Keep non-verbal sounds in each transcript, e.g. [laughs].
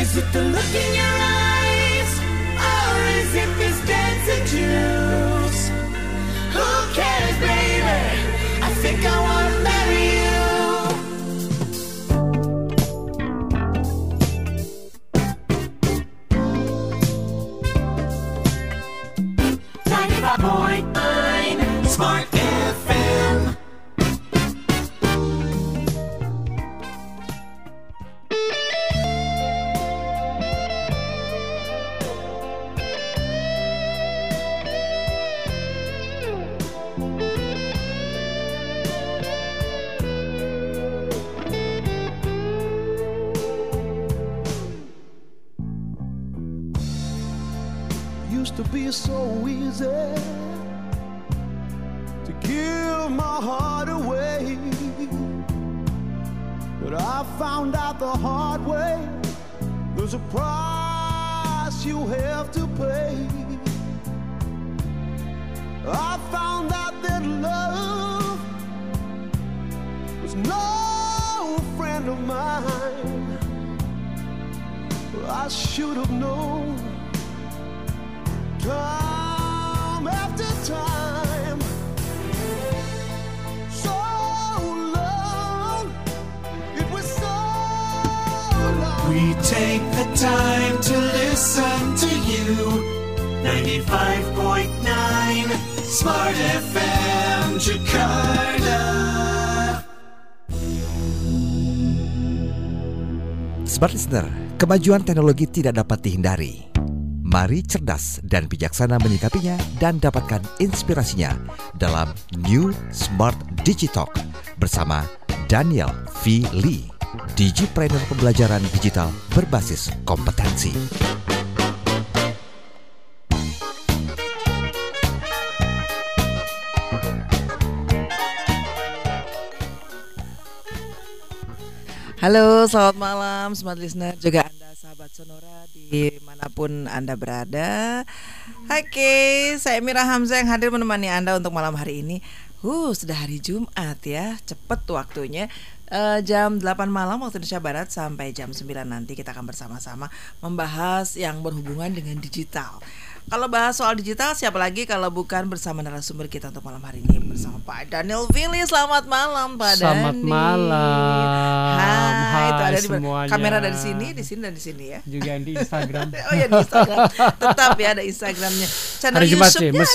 Is it the look in your eyes? Or is it this dancing juice? Who cares, baby? I think I Smart Listener, kemajuan teknologi tidak dapat dihindari. Mari cerdas dan bijaksana menyikapinya dan dapatkan inspirasinya dalam New Smart Digitalk bersama Daniel V. Lee, Digipreneur pembelajaran digital berbasis kompetensi. Halo, selamat malam Smart Listener juga Anda sahabat Sonora di mana pun Anda berada. Oke, saya Mira Hamzah yang hadir menemani Anda untuk malam hari ini. Uh, sudah hari Jumat ya, cepet waktunya. Eh, Jam 8 malam waktu Indonesia Barat sampai jam 9 nanti kita akan bersama-sama membahas yang berhubungan dengan digital kalau bahas soal digital siapa lagi kalau bukan bersama narasumber kita untuk malam hari ini bersama Pak Daniel Willy. Selamat malam Pak Selamat Dani. malam. Hai, Hai itu ada di semuanya. kamera dari sini, di sini dan di sini ya. Juga yang di Instagram. [laughs] Oh ya di Instagram. Tetap ya ada Instagramnya. Channel Hari Jumat sih, nggak?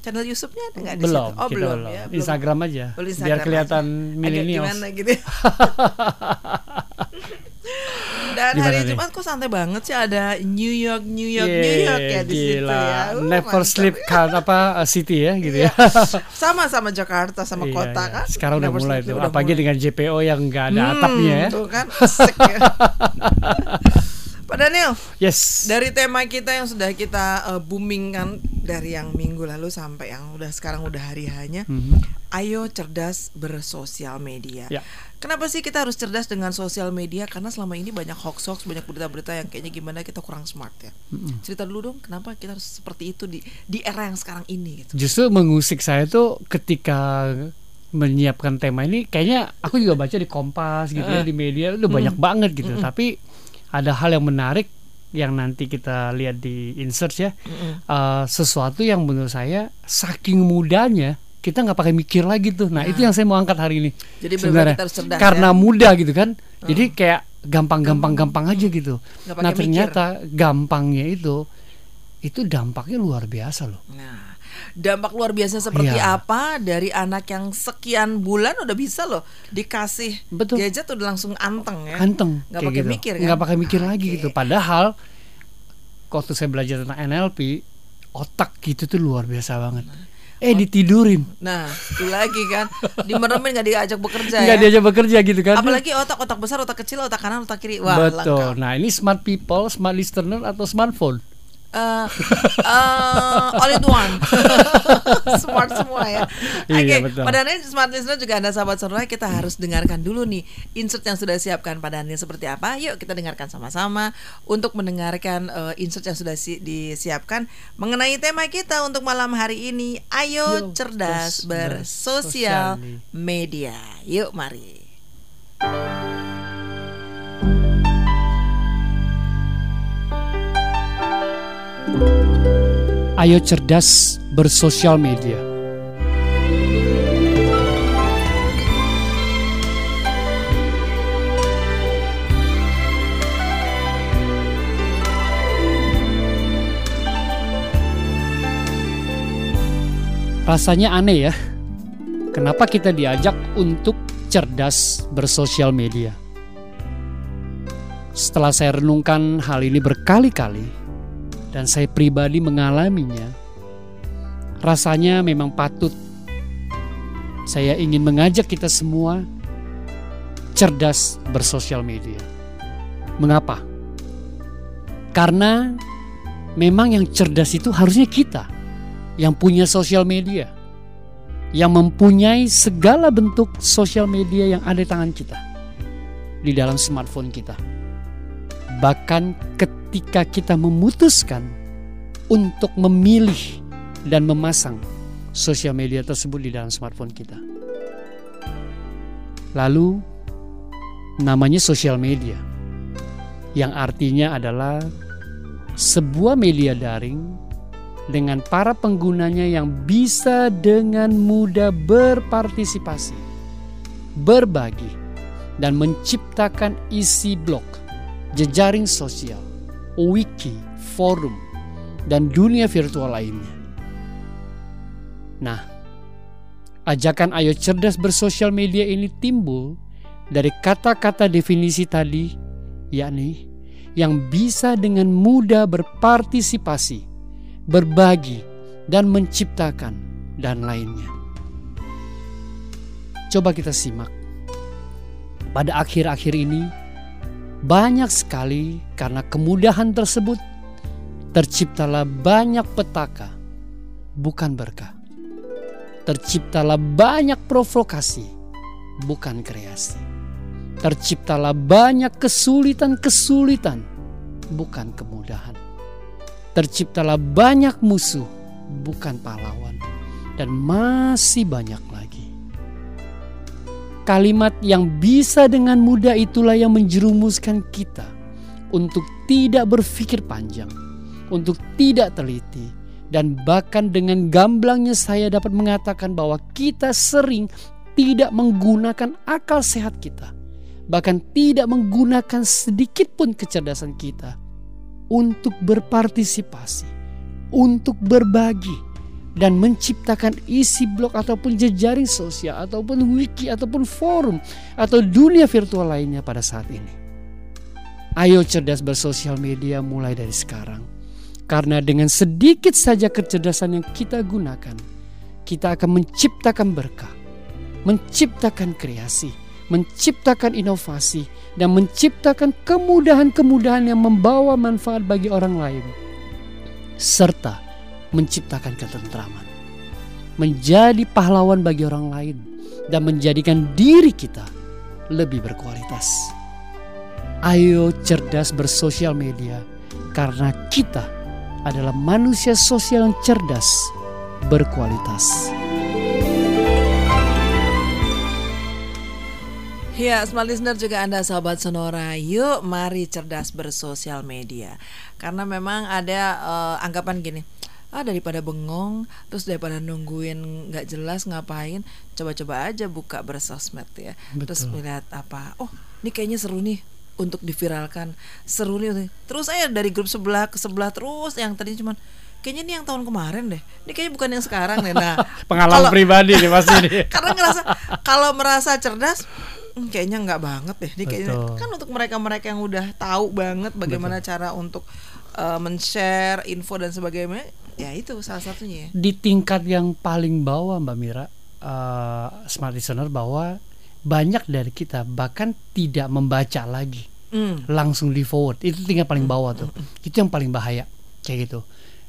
Channel YouTube-nya ada nggak di belum, situ? Oh kita belum, belum. ya. belum. Instagram aja. Biar Instagram kelihatan aja. Agak milenial. Gimana gitu. [laughs] Dan Gimana hari nih? Jumat kok santai banget sih ada New York, New York, New York ya di situ gila. ya. Uh, Never mantap. sleep kan apa uh, city ya gitu ya. Sama sama Jakarta sama Iya, kota iya. kan. Sekarang udah Never mulai tuh. udah Apalagi mulai. dengan JPO yang nggak ada Hmm, atapnya ya. Tuh kan asik ya. [laughs] Pak Daniel, Yes. dari tema kita yang sudah kita uh, booming kan dari yang minggu lalu sampai yang udah sekarang udah hari hanya, Mhm. ayo cerdas bersosial media. Ya. Kenapa sih kita harus cerdas dengan sosial media? Karena selama ini banyak hoax-hoax, banyak berita-berita yang kayaknya gimana kita kurang smart ya. Cerita dulu dong, kenapa kita harus seperti itu di di era yang sekarang ini gitu. Justru mengusik saya tuh ketika menyiapkan tema ini kayaknya aku juga baca di Kompas gitu ya Eh. di media udah banyak banget gitu tapi ada hal yang menarik yang nanti kita lihat di insert ya. Eh, sesuatu yang menurut saya saking mudahnya kita nggak pakai mikir lagi tuh. Nah, itu yang saya mau angkat hari ini Jadi sebenarnya. cerdas karena ya. mudah gitu kan. Jadi kayak gampang-gampang gampang aja gitu. Nah mikir. ternyata gampangnya itu itu dampaknya luar biasa loh. Nah, dampak luar biasa seperti Iya. apa dari anak yang sekian bulan udah bisa loh dikasih Betul. gadget udah langsung anteng ya. Anteng Nggak kayak pakai gitu. mikir kan? Nggak pakai mikir lagi Oke. gitu. Padahal waktu saya belajar tentang NLP, otak gitu tuh luar biasa banget. Eh ditidurin. Nah, itu lagi kan dimeremin nggak diajak bekerja Nggak ya. diajak bekerja gitu kan. Apalagi otak otak besar, otak kecil, otak kanan, otak kiri. Wah, Betul. lengkap. Nah, ini smart people, smart listener atau smartphone. Eh, eh, all in one. [laughs] Smart semua ya. Oke, Iya, betul. Pak Daniel Smart Listener juga Anda sahabat sonora Kita harus dengarkan dulu nih Insert yang sudah siapkan Pak Daniel seperti apa. Yuk kita dengarkan sama-sama Untuk mendengarkan eh, insert yang sudah si- disiapkan Mengenai tema kita untuk malam hari ini. Ayo Yuk, cerdas bersosial media. Yuk mari Ayo cerdas bersosial media. Rasanya aneh ya. Kenapa kita diajak untuk cerdas bersosial media? Setelah saya renungkan hal ini berkali-kali dan saya pribadi mengalaminya, rasanya memang patut saya ingin mengajak kita semua cerdas bersosial media. Mengapa? Karena memang yang cerdas itu harusnya kita yang punya sosial media, yang mempunyai segala bentuk sosial media yang ada di tangan kita, di dalam smartphone kita. Bahkan ketika kita memutuskan untuk memilih dan memasang sosial media tersebut di dalam smartphone kita. Lalu, namanya sosial media, yang artinya adalah sebuah media daring dengan para penggunanya yang bisa dengan mudah berpartisipasi, berbagi, dan menciptakan isi blog, jejaring sosial, wiki, forum, dan dunia virtual lainnya. Nah, ajakan ayo cerdas bersosial media ini timbul dari kata-kata definisi tadi, yakni yang bisa dengan mudah berpartisipasi, berbagi, dan menciptakan, dan lainnya. Coba kita simak. Pada akhir-akhir ini, banyak sekali karena kemudahan tersebut, terciptalah banyak petaka, bukan berkah. Terciptalah banyak provokasi, bukan kreasi. Terciptalah banyak kesulitan-kesulitan, bukan kemudahan. Terciptalah banyak musuh, bukan pahlawan, dan masih banyak lagi. Kalimat yang bisa dengan mudah itulah yang menjerumuskan kita untuk tidak berpikir panjang, untuk tidak teliti, dan bahkan dengan gamblangnya saya dapat mengatakan bahwa kita sering tidak menggunakan akal sehat kita, bahkan tidak menggunakan sedikit pun kecerdasan kita untuk berpartisipasi, untuk berbagi, dan menciptakan isi blog ataupun jejaring sosial ataupun wiki ataupun forum atau dunia virtual lainnya pada saat ini. Ayo cerdas bersosial media mulai dari sekarang. Karena dengan sedikit saja kecerdasan yang kita gunakan, kita akan menciptakan berkah, menciptakan kreasi, menciptakan inovasi, dan menciptakan kemudahan-kemudahan yang membawa manfaat bagi orang lain. Serta menciptakan ketentraman, menjadi pahlawan bagi orang lain, dan menjadikan diri kita lebih berkualitas. Ayo cerdas bersosial media, karena kita adalah manusia sosial yang cerdas, berkualitas. Ya, smart listener juga Anda sahabat Sonora. Yuk, mari cerdas bersosial media. Karena memang ada eh, anggapan gini. Ah daripada bengong, terus daripada nungguin nggak jelas ngapain, coba-coba aja buka bersosmed ya. Terus Betul. melihat apa? Oh, ini kayaknya seru nih untuk diviralkan. Seru nih. Terus saya dari grup sebelah ke sebelah terus yang tadi cuman kayaknya ini yang tahun kemarin deh. Ini kayaknya bukan yang sekarang deh. Nah, [laughs] Pengalaman kalau- pribadi [laughs] nih pasti nih. [laughs] karena ngerasa kalau merasa cerdas "Hmm, kayaknya nggak banget deh ini kayaknya Betul. kan untuk mereka-mereka yang udah tahu banget bagaimana cara untuk uh, men-share info dan sebagainya ya itu salah satunya ya. Di tingkat yang paling bawah Mbak Mira eh, smart listener bahwa banyak dari kita bahkan tidak membaca lagi. Hmm. langsung di forward. Itu tingkat paling bawah tuh. Itu yang paling bahaya. Kayak gitu.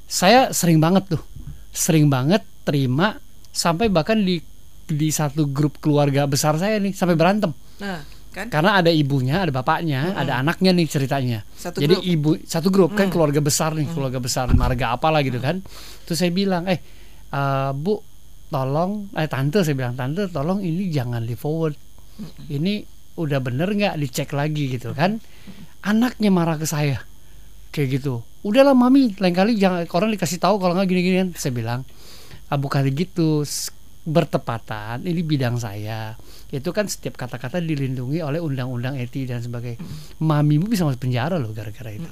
Saya sering banget tuh. Sering banget terima sampai bahkan di di satu grup keluarga besar saya nih sampai berantem. Nah kan? Karena ada ibunya ada bapaknya ada anaknya nih ceritanya. Satu jadi grup. ibu satu grup kan keluarga besar nih keluarga besar marga apalah gitu kan. Terus saya bilang eh eh, bu tolong eh tante saya bilang tante tolong ini jangan di forward. Ini udah bener nggak dicek lagi gitu kan. Anaknya marah ke saya kayak gitu. Udahlah mami lain kali jangan orang dikasih tahu kalau nggak gini-gini kan saya bilang. Ah, bukan gitu bertepatan ini bidang saya itu kan setiap kata-kata dilindungi oleh undang-undang eti dan sebagainya. Mamimu bisa masuk penjara loh gara-gara itu.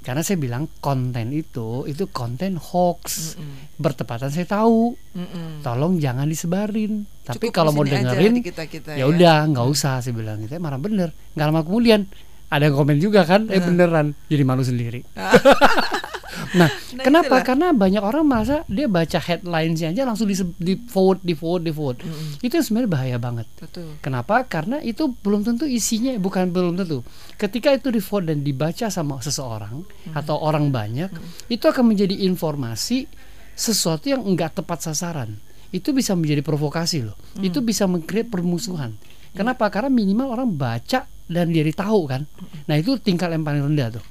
Karena saya bilang konten itu itu konten hoax. Bertepatan saya tahu. Mm-mm. tolong jangan disebarin. Tapi Cukup kalau mau dengerin di kita-kita ya. udah nggak usah saya bilang gitu. Marah bener. Nggak lama kemudian ada yang komen juga kan eh beneran jadi malu sendiri [laughs] nah, Nah, kenapa itulah. karena banyak orang merasa dia baca headlinesnya aja langsung di di forward di forward di forward itu yang sebenarnya bahaya banget Betul. Kenapa? Karena itu belum tentu isinya bukan belum tentu. Ketika itu di forward dan dibaca sama seseorang atau orang banyak, itu akan menjadi informasi sesuatu yang enggak tepat sasaran. Itu bisa menjadi provokasi loh. Itu bisa mengkreat permusuhan. Kenapa? Karena minimal orang baca dan jadi tahu kan. Nah, itu tingkat yang paling rendah tuh.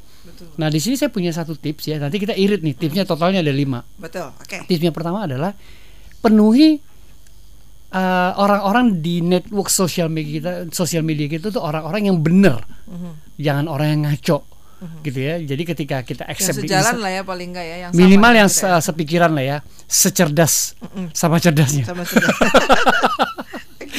Nah, di sini saya punya satu tips ya. Nanti kita irit nih. Tipsnya totalnya ada lima. Betul. Oke. Tipsnya pertama adalah penuhi uh, orang-orang di network sosial media kita, sosial media kita tuh orang-orang yang bener, jangan orang yang ngaco, gitu ya. Jadi ketika kita Yang accept di sejalan lah ya paling enggak ya yang minimal yang gitu ya. se- sepikiran lah ya, secerdas sama cerdasnya, sama sejalan. [laughs]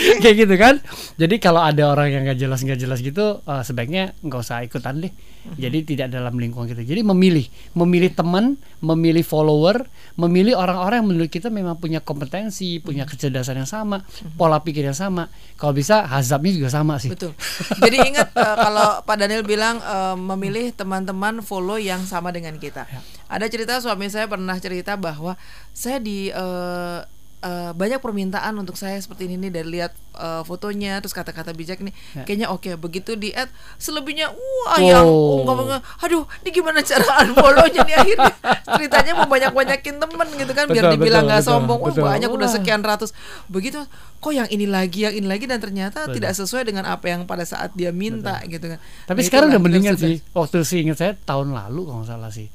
[laughs] kayak gitu kan. Jadi kalau ada orang yang nggak jelas nggak jelas gitu, uh, sebaiknya nggak usah ikutan deh. Jadi tidak dalam lingkungan kita. Jadi memilih, memilih teman, memilih follower, memilih orang-orang yang menurut kita memang punya kompetensi, punya kecerdasan yang sama, pola pikir yang sama. Kalau bisa hazabnya juga sama sih. Betul. Jadi ingat eh, kalau Pak Daniel bilang eh, memilih teman-teman follow yang sama dengan kita. Ya. Ada cerita suami saya pernah cerita bahwa saya di eh, eh, banyak permintaan untuk saya seperti ini nih dari lihat eh, fotonya terus kata-kata bijak nih Ya. kayaknya oke begitu di add selebihnya wah yang Oh. ungkap aduh ini gimana cara [laughs] unfollownya nih akhirnya ceritanya mau banyak-banyakin temen gitu kan biar Betul, dibilang betul, nggak betul, sombong wah betul. banyak udah Wah. sekian ratus begitu kok yang ini lagi yang ini lagi dan ternyata tidak sesuai dengan apa yang pada saat dia minta gitu kan Tapi Nah, sekarang udah mendingan kita sudah- sih. Waktu sih ingat saya tahun lalu kalau nggak salah sih.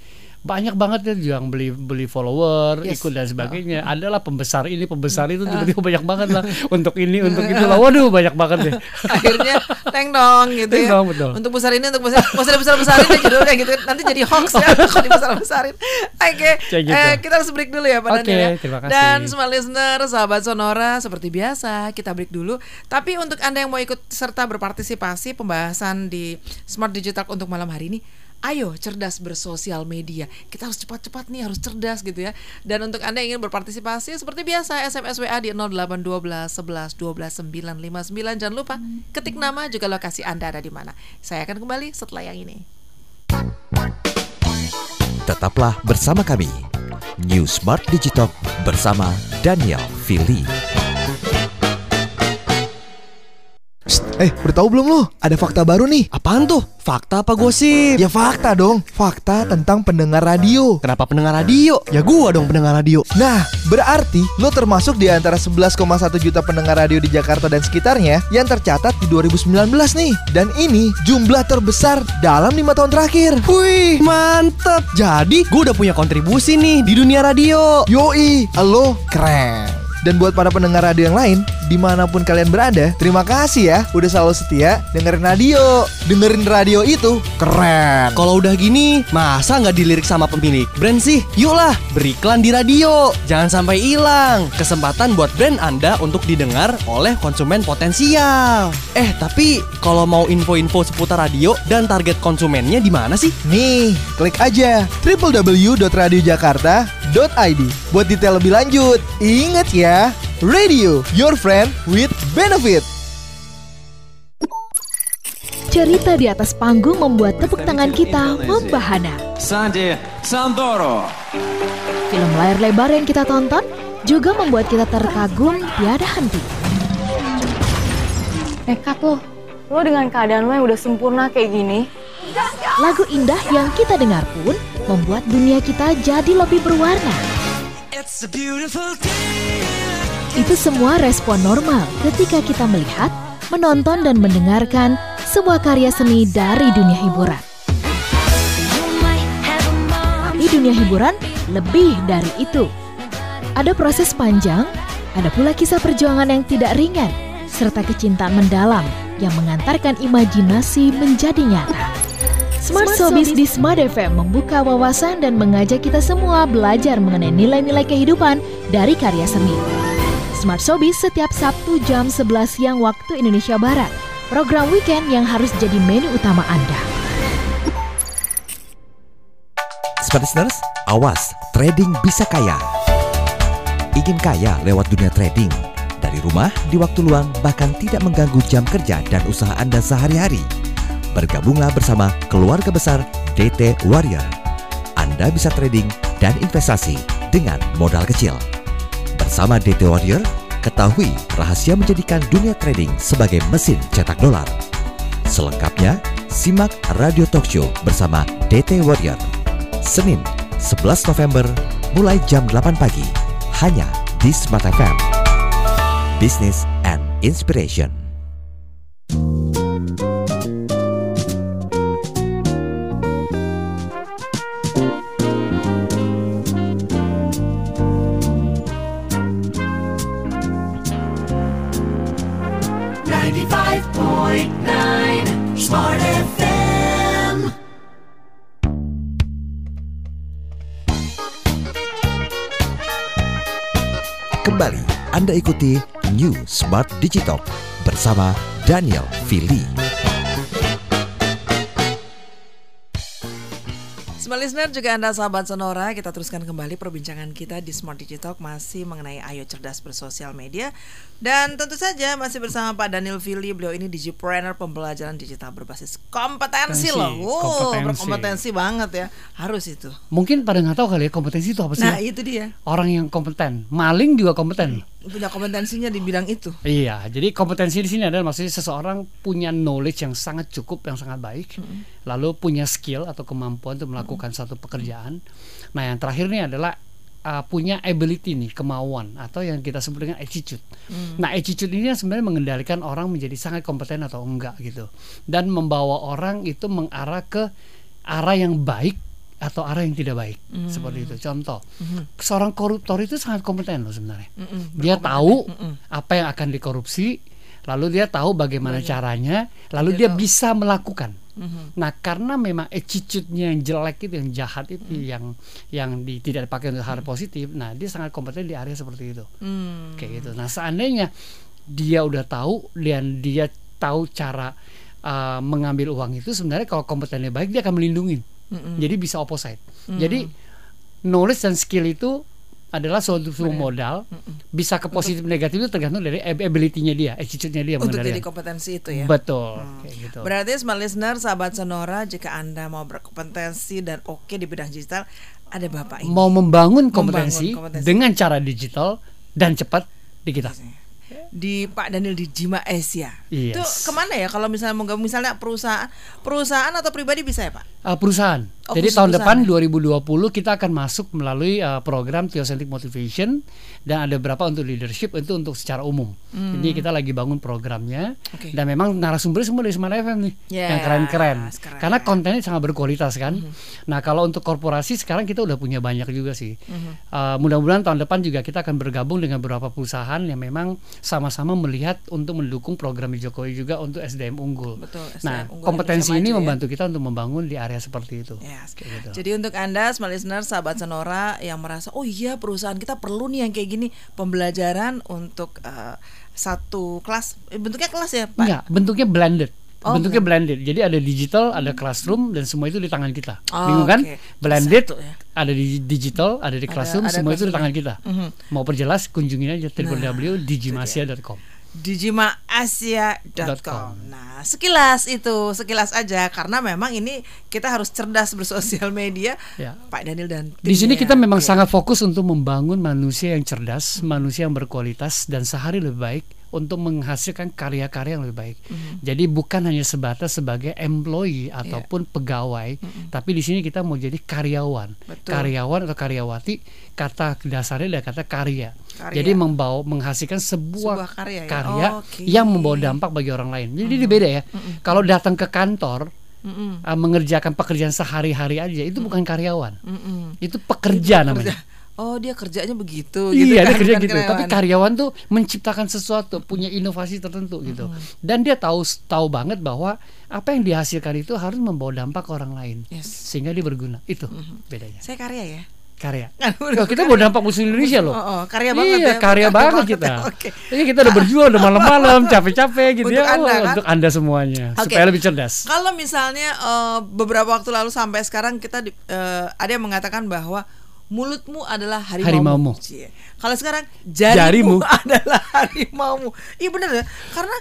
Banyak banget ya yang beli beli follower, Yes. ikut dan sebagainya. Adalah pembesar ini, pembesar itu tiba-tiba banyak banget lah [laughs] untuk ini, untuk itu lah. [laughs] Waduh, banyak banget deh. akhirnya teng dong gitu Teng ya dong, betul. untuk besar ini untuk besar nggak usah dibesar besarin aja judulnya gitu nanti jadi hoax ya [laughs] kalau dibesar besarin oke Kayak gitu. eh, kita harus break dulu ya Pak Daniel ya. terima kasih. dan semua listener sahabat sonora seperti biasa kita break dulu tapi untuk anda yang mau ikut serta berpartisipasi pembahasan di smart digital untuk malam hari ini Ayo cerdas bersosial media. Kita harus cepat-cepat nih, harus cerdas gitu ya. Dan untuk Anda yang ingin berpartisipasi seperti biasa SMS WA di 0812 11 12 959. Jangan lupa ketik nama juga lokasi Anda ada di mana. Saya akan kembali setelah yang ini. Tetaplah bersama kami. New Smart Digitalk bersama Daniel Fili. Eh, udah tahu belum lo? Ada fakta baru nih. Apaan tuh? Fakta apa gosip? Ya fakta dong, fakta tentang pendengar radio. Kenapa pendengar radio? Ya gua dong pendengar radio. Nah, berarti lo termasuk di antara 11,1 juta pendengar radio di Jakarta dan sekitarnya yang tercatat di 2019 nih. Dan ini jumlah terbesar dalam lima tahun terakhir. Wih, mantep. Jadi gua udah punya kontribusi nih di dunia radio. Yoi, lo keren. Dan buat para pendengar radio yang lain, di mana pun kalian berada, terima kasih ya udah selalu setia dengerin radio. Dengerin radio itu keren. Kalau udah gini, masa nggak dilirik sama pemilik brand sih? Yuklah, beriklan di radio. Jangan sampai hilang kesempatan buat brand Anda untuk didengar oleh konsumen potensial. Eh, tapi kalau mau info-info seputar radio dan target konsumennya di mana sih? Nih, klik aja www.radiojakarta.id buat detail lebih lanjut. Ingat ya, radio, your friend with benefit. Cerita di atas panggung membuat tepuk tangan kita membahana. Sandy Sandoro. Film layar lebar yang kita tonton juga membuat kita terkagum tiada henti. Nekat lo, lo dengan keadaan lo yang udah sempurna kayak gini, Lagu indah yang kita dengar pun membuat dunia kita jadi lebih berwarna. Itu semua respon normal ketika kita melihat, menonton dan mendengarkan sebuah karya seni dari dunia hiburan. Tapi dunia hiburan lebih dari itu. Ada proses panjang, ada pula kisah perjuangan yang tidak ringan, serta kecintaan mendalam yang mengantarkan imajinasi menjadi nyata. Smart Sobis di Smart FM membuka wawasan dan mengajak kita semua belajar mengenai nilai-nilai kehidupan dari karya seni. Smart Sobis setiap Sabtu jam 11 siang waktu Indonesia Barat. Program weekend yang harus jadi menu utama Anda. Smart listeners, awas, trading bisa kaya. Ingin kaya lewat dunia trading? Dari rumah, di waktu luang, bahkan tidak mengganggu jam kerja dan usaha Anda sehari-hari. Bergabunglah bersama keluarga besar DT Warrior. Anda bisa trading dan investasi dengan modal kecil. Bersama DT Warrior, ketahui rahasia menjadikan dunia trading sebagai mesin cetak dolar. Selengkapnya, simak Radio Talk Show bersama DT Warrior. Senin, 11 November, mulai jam 8 pagi, hanya di Smart FM. Business and Inspiration. Smart Digital bersama Daniel Fili. Smart listener juga Anda sahabat Sonora, kita teruskan kembali perbincangan kita di Smart Digital masih mengenai ayo cerdas bersosial media dan tentu saja masih bersama Pak Daniel Fili, beliau ini digipreneur pembelajaran digital berbasis kompetensi Kompetensi, loh. Wow, kompetensi. berkompetensi banget ya. Harus itu. Mungkin pada nggak tahu kali ya kompetensi itu apa sih? Nah, itu dia. Orang yang kompeten, maling juga kompeten. Punya kompetensinya di bidang itu. Iya, jadi kompetensi di sini adalah maksudnya seseorang punya knowledge yang sangat cukup, yang sangat baik, lalu punya skill atau kemampuan untuk melakukan satu pekerjaan. Nah, yang terakhir ini adalah uh, punya ability nih, kemauan atau yang kita sebut dengan attitude. Nah, attitude ini yang sebenarnya mengendalikan orang menjadi sangat kompeten atau enggak gitu, dan membawa orang itu mengarah ke arah yang baik atau arah yang tidak baik seperti itu. Contoh, seorang koruptor itu sangat kompeten loh sebenarnya. Dia tahu apa yang akan dikorupsi, lalu dia tahu bagaimana caranya, lalu dia, bisa melakukan. Nah, karena memang attitude-nya yang jelek itu, yang jahat itu, yang yang di- tidak dipakai untuk hal positif, nah dia sangat kompeten di area seperti itu. Hmm. Kayak gitu. Nah, seandainya dia udah tahu dan dia tahu cara uh, mengambil uang itu, sebenarnya kalau kompetennya baik dia akan melindungi. Jadi bisa opposite. Jadi knowledge dan skill itu adalah suatu modal bisa ke positif negatif itu tergantung dari ab- ability-nya dia, attitude-nya dia Untuk jadi kompetensi itu ya. Betul, kayak gitu. Berarti smart listener, sahabat Sonora, jika Anda mau berkompetensi dan oke di bidang digital, ada Bapak ini. Mau membangun Membangun kompetensi, kompetensi. dengan cara digital dan cepat di kita. Di Pak Daniel di Jima Asia. Yes. Itu ke mana ya kalau misalnya mau misalnya perusahaan perusahaan atau pribadi bisa ya Pak? Uh, perusahaan. Oh, Jadi khusus tahun perusahaan depan ya? 2020 kita akan masuk melalui uh, program Theocentric Motivation dan ada beberapa untuk leadership itu untuk secara umum. Jadi kita lagi bangun programnya Hmm. Oke. dan memang narasumbernya semua dari Smart FM nih Yes, yang keren-keren. keren. Hmm. Karena kontennya sangat berkualitas kan. Nah kalau untuk korporasi sekarang kita udah punya banyak juga sih. Hmm. Uh, mudah-mudahan tahun depan juga kita akan bergabung dengan beberapa perusahaan yang memang sama-sama melihat untuk mendukung program Jokowi juga untuk SDM unggul. Betul, SDM Nah unggul kompetensi ini maju ya. membantu kita untuk membangun di area seperti itu. Yes. Gitu. Jadi untuk Anda smart listener sahabat Sonora yang merasa oh iya perusahaan kita perlu nih yang kayak gini pembelajaran untuk eh, satu kelas Eh, bentuknya kelas ya Pak? Enggak, bentuknya blended. Oh, bentuknya blended. Jadi ada digital, ada classroom dan semua itu di tangan kita. Oh, Bingung kan? oke. Blended Satu ya. ada di digital, ada di Ada- classroom, ada semua itu di classroom. tangan kita. Mhm. Mau perjelas kunjungin aja Nah, www.digimasia.com. digimaasia.com. Nah, sekilas itu, sekilas aja karena memang ini kita harus cerdas bersosial media. Ya. Pak Daniel dan Di sini timnya. kita memang Oke. sangat fokus untuk membangun manusia yang cerdas, manusia yang berkualitas dan sehari lebih baik untuk menghasilkan karya-karya yang lebih baik. Mhm. Jadi bukan hanya sebatas sebagai employee ataupun pegawai, tapi di sini kita mau jadi karyawan. Betul. Karyawan atau karyawati kata dasarnya adalah kata karya. Karya. Jadi membawa menghasilkan sebuah, Sebuah karya ya? karya Oke. yang membawa dampak bagi orang lain. Jadi ini beda ya. Kalau datang ke kantor Mm-mm. uh, mengerjakan pekerjaan sehari-hari aja itu bukan karyawan. Mm-mm. Itu pekerja namanya. Pekerja. [laughs] oh dia kerjanya begitu iya, kan, dia kerja bukan gitu. Tapi karyawan. karyawan tuh menciptakan sesuatu, punya inovasi tertentu gitu. Dan dia tahu tahu banget bahwa apa yang dihasilkan itu harus membawa dampak ke orang lain, Yes. sehingga dia berguna. Itu bedanya. saya karya ya Karya. [laughs] Kan Oh, kita bawa dampak musuh Indonesia loh. Oh, oh, karya banget iya, ya. karya banget banget kita. ya, [laughs] oke. Ini kita udah berjuang udah malam-malam, [laughs] capek-capek gitu Untuk ya. Anda, Oh, kan? Untuk Anda semuanya Oke. supaya lebih cerdas. Kalau misalnya eh, beberapa waktu lalu sampai sekarang kita di- eh, ada yang mengatakan bahwa mulutmu adalah Harimaumu. harimaumu. Kalau sekarang jarimu, Jarimu. [laughs] adalah harimaumu. Iya bener ya, karena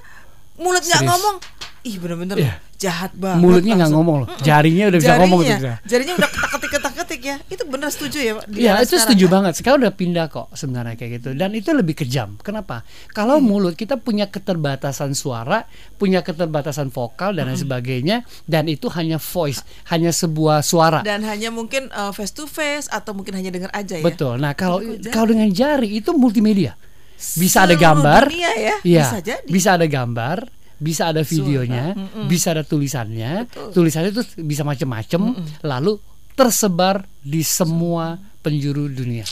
mulut nggak ngomong, ih bener-bener Iya. Jahat banget. Mulutnya nggak ngomong loh, jarinya udah bisa ngomong Jarinya, gitu. Jarinya udah ketak-ketik ketak-ketik ya. Itu bener setuju ya, Pak? Iya itu sekarang, setuju kan? banget. Sekarang udah pindah kok sebenarnya kayak gitu. Dan itu lebih kejam. Kenapa? Kalau Hmm. mulut kita punya keterbatasan suara, punya keterbatasan vokal dan lain Hmm. sebagainya, dan itu hanya voice, hanya sebuah suara. Dan hanya mungkin eh, face to face atau mungkin hanya dengar aja ya. Betul. Nah kalau Kalau dengan jari itu multimedia. Bisa ada gambar, dunia ya, Iya, bisa jadi. bisa ada gambar, bisa ada videonya, bisa ada tulisannya. Tulisannya itu bisa macam-macam, lalu tersebar di semua penjuru dunia.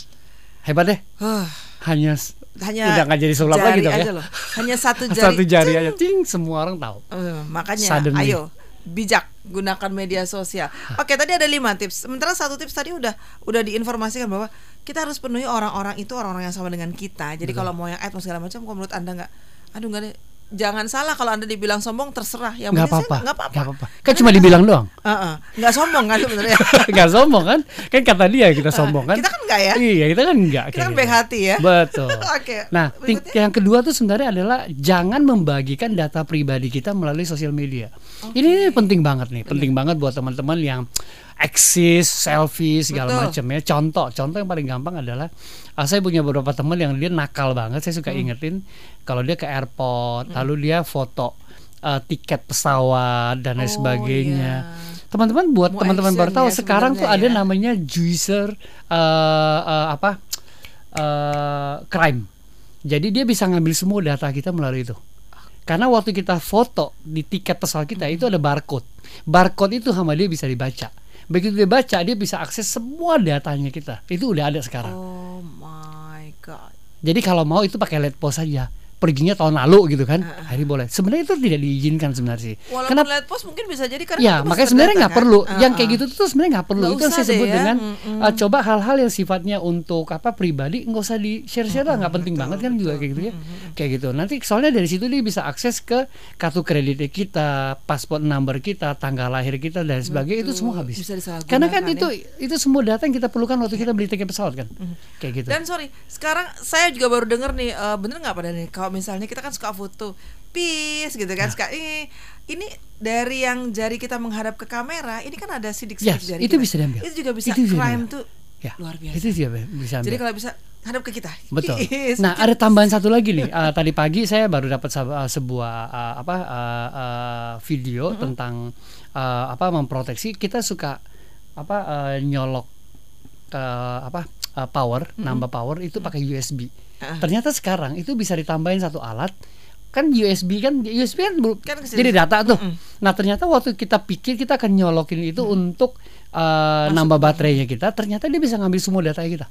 Hebat deh. Huh, Hanya hanya udah nggak jadi sulap lagi dong ya. loh. Hanya satu [laughs] jari. Satu jari aja, ting semua orang tahu. Eh, makanya Suddenly. ayo bijak gunakan media sosial. Oke, tadi ada lima tips. Sementara satu tips tadi udah udah diinformasikan bahwa kita harus penuhi orang-orang itu orang-orang yang sama dengan kita. Jadi kalau mau yang add segala macam, kalau menurut anda nggak, aduh nggak deh. Jangan salah kalau anda dibilang sombong terserah. Yang Nggak apa-apa, nggak apa-apa. nggak. Kan cuma dibilang doang. Heeh. nggak sombong kan sebenarnya. [laughs] Nggak sombong kan? Kan kata dia kita sombong kan? Kita kan nggak ya? Iya, kita kan enggak. Kita kan baik hati ya. Betul. [laughs] Oke, Nah, yang kedua tuh sebenarnya adalah jangan membagikan data pribadi kita melalui sosial media. Ini, ini penting banget nih, penting banget buat teman-teman yang eksis, selfie segala Betul. macam ya. Contoh, contoh yang paling gampang adalah ah, saya punya beberapa teman yang dia nakal banget. Saya Hmm. suka ingetin kalau dia ke airport, lalu dia foto eh, tiket pesawat dan lain Oh, sebagainya. iya. Teman-teman buat teman-teman baru tahu ya sekarang tuh ada ya. namanya juicer eh, eh, apa eh, crime. Jadi dia bisa ngambil semua data kita melalui itu. Karena waktu kita foto di tiket pesawat kita itu ada barcode. Barcode itu sama dia bisa dibaca. Begitu dia baca, dia bisa akses semua datanya kita. Itu udah ada sekarang. Oh my god. Jadi kalau mau itu pakai LED post saja. Perginya tahun lalu gitu kan. Hari boleh. Sebenarnya itu tidak diizinkan sebenarnya sih. Walaupun Kenapa? lihat post mungkin bisa jadi karena Ya, makanya sebenarnya nggak kan? perlu. Ah, yang kayak gitu tuh sebenarnya nggak perlu. Nggak itu yang saya sebut ya. dengan Mm-mm. uh, coba hal-hal yang sifatnya untuk apa pribadi nggak usah di share share lah nggak penting banget kan juga kayak gitu ya. Kayak gitu. Nanti soalnya dari situ dia bisa akses ke kartu kredit kita, paspor number kita, tanggal lahir kita dan sebagainya itu semua habis. Karena kan ya. itu itu semua data yang kita perlukan waktu kita beli tiket pesawat kan. Kayak gitu. Dan sorry, sekarang saya juga baru dengar nih, eh, bener nggak pada nih? Kalau misalnya kita kan suka foto, peace gitu Ya. kan, suka ini, ini dari yang jari kita menghadap ke kamera, ini kan ada sidik-sidik Yes, jari itu kita. bisa diambil. Itu juga bisa Itu bisa crime diambil. tuh Ya, luar biasa. Itu dia bisa ambil. Jadi kalau bisa hadap ke kita. Betul. [laughs] Nah, ada tambahan satu lagi nih. Eh, tadi pagi saya baru dapat eh, sebuah eh, apa eh, eh, video tentang eh, apa memproteksi. Kita suka apa eh, nyolok eh, apa eh, power, nambah power itu pakai USB. Ah. Ternyata sekarang itu bisa ditambahin satu alat kan USB kan USB kan, Kan ke sini. jadi data tuh. Nah ternyata waktu kita pikir kita akan nyolokin itu untuk eh, nambah baterainya kita, ternyata dia bisa ngambil semua data kita.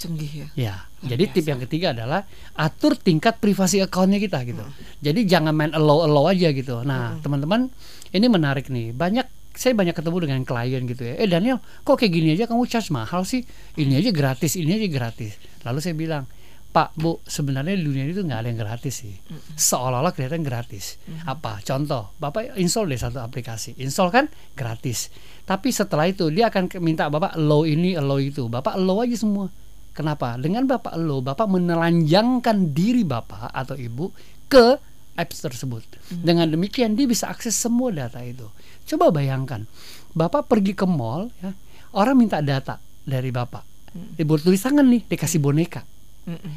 Canggih ya. Ya, jadi tip yang ketiga adalah atur tingkat privasi akunnya kita gitu. Jadi jangan main allow allow aja gitu. Nah, teman-teman, ini menarik nih. Banyak saya banyak ketemu dengan klien gitu ya. Eh Daniel, kok kayak gini aja kamu charge mahal sih? Ini aja gratis, ini aja gratis. Lalu saya bilang, Pak, Bu, sebenarnya di dunia ini tuh nggak ada yang gratis sih. Seolah-olah kelihatan gratis. Apa? Contoh, Bapak install deh satu aplikasi. Install kan gratis. Tapi setelah itu dia akan minta Bapak allow ini, allow itu. Bapak allow aja semua. Kenapa? Dengan Bapak allow, Bapak menelanjangkan diri Bapak atau Ibu ke apps tersebut. Dengan demikian dia bisa akses semua data itu. Coba bayangkan, Bapak pergi ke mall ya, orang minta data dari Bapak. Dia buat tulis tangan nih, dikasih boneka.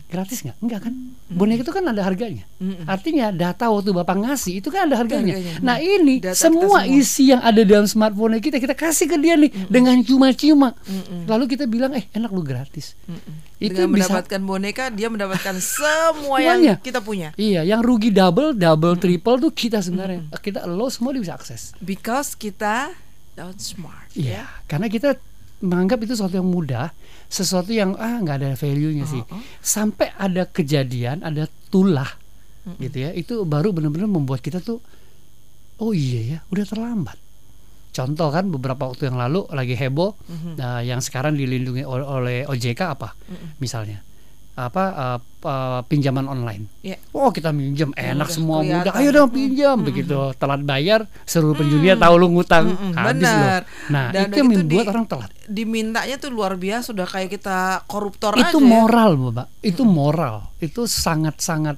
Gratis nggak? Enggak kan? Boneka itu kan ada harganya. Artinya data waktu Bapak ngasih itu kan ada harganya. harganya. Nah, ini Data semua, semua. isi yang ada dalam smartphone kita kita kasih ke dia nih dengan cuma-cuma. Lalu kita bilang, "Eh, enak lu gratis." Itu Dengan bisa mendapatkan boneka, dia mendapatkan semua yang kita punya. Iya, yang rugi double, double, triple tuh kita sebenarnya. Kita lo semua dia bisa akses. Because kita down smart. Iya, karena kita menganggap itu sesuatu yang mudah, sesuatu yang ah nggak ada value-nya sih. Oh, Sampai ada kejadian, ada tulah gitu ya. Itu baru benar-benar membuat kita tuh oh iya ya, udah terlambat. Contoh kan beberapa waktu yang lalu lagi heboh nah, yang sekarang dilindungi ol- oleh OJK apa misalnya apa uh, uh, pinjaman online. Iya. Oh kita minjem enak semua kelihatan. mudah. Ayo dong pinjam begitu. Telat bayar seluruh penjuru tahu lu ngutang. Mm-mm, Habis benar. loh. Nah, Dan itu yang itu membuat di- orang telat. Dimintanya tuh luar biasa sudah kayak kita koruptor Itu aja. ya. moral, Bapak. Itu moral. Itu sangat-sangat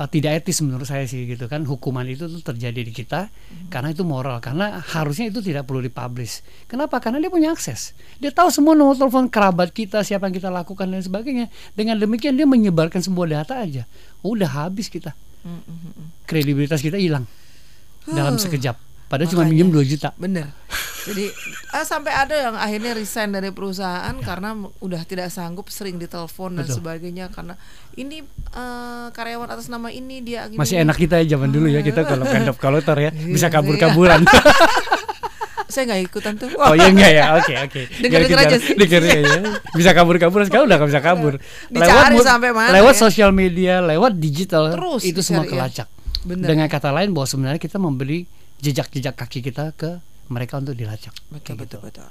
uh, tidak etis menurut saya sih gitu kan. Hukuman itu tuh terjadi di kita karena itu moral. Karena harusnya itu tidak perlu dipublish. Kenapa? Karena dia punya akses. Dia tahu semua nomor telepon kerabat kita, siapa yang kita lakukan dan sebagainya. Dengan demikian dia menyebarkan sebuah data aja. Udah habis kita. Kredibilitas kita hilang dalam sekejap. Padahal cuma minjem 2 juta. Bener. Jadi ah, [laughs] sampai ada yang akhirnya resign dari perusahaan karena m- udah tidak sanggup sering ditelepon dan Ya. Betul. sebagainya karena ini eh, karyawan atas nama ini dia gini, Masih enak kita ya zaman dulu ya kita kalau hand of collector ya bisa Iya, kabur-kaburan. [laughs] Saya nggak ikutan tuh. Oh iya enggak ya, oke oke. [laughs] Denger-denger Biar aja sih. denger aja. Bisa kabur-kabur sekarang udah nggak bisa kabur. Dicari mu- sampai mana Lewat ya? sosial media, lewat digital, Terus itu semua ya. kelacak. Bener. Dengan kata lain bahwa sebenarnya kita membeli jejak-jejak kaki kita ke mereka untuk dilacak. Betul Kayak gitu. betul betul.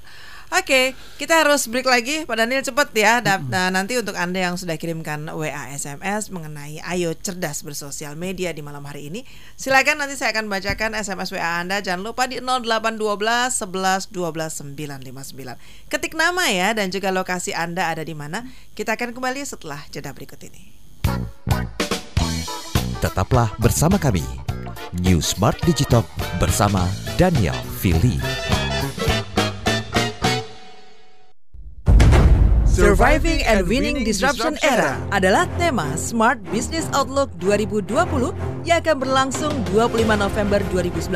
Oke, kita harus break lagi. Pak Daniel cepet ya. Da- Nah, nanti untuk anda yang sudah kirimkan WA SMS mengenai Ayo cerdas bersosial media di malam hari ini, silakan nanti saya akan bacakan SMS WA anda. Jangan lupa di 0812 11 12 959. Ketik nama ya dan juga lokasi anda ada di mana. Kita akan kembali setelah jeda berikut ini. Tetaplah bersama kami. New Smart Digital bersama Daniel Fili. Surviving and Winning Disruption Era adalah tema Smart Business Outlook 2020 yang akan berlangsung 25 November 2019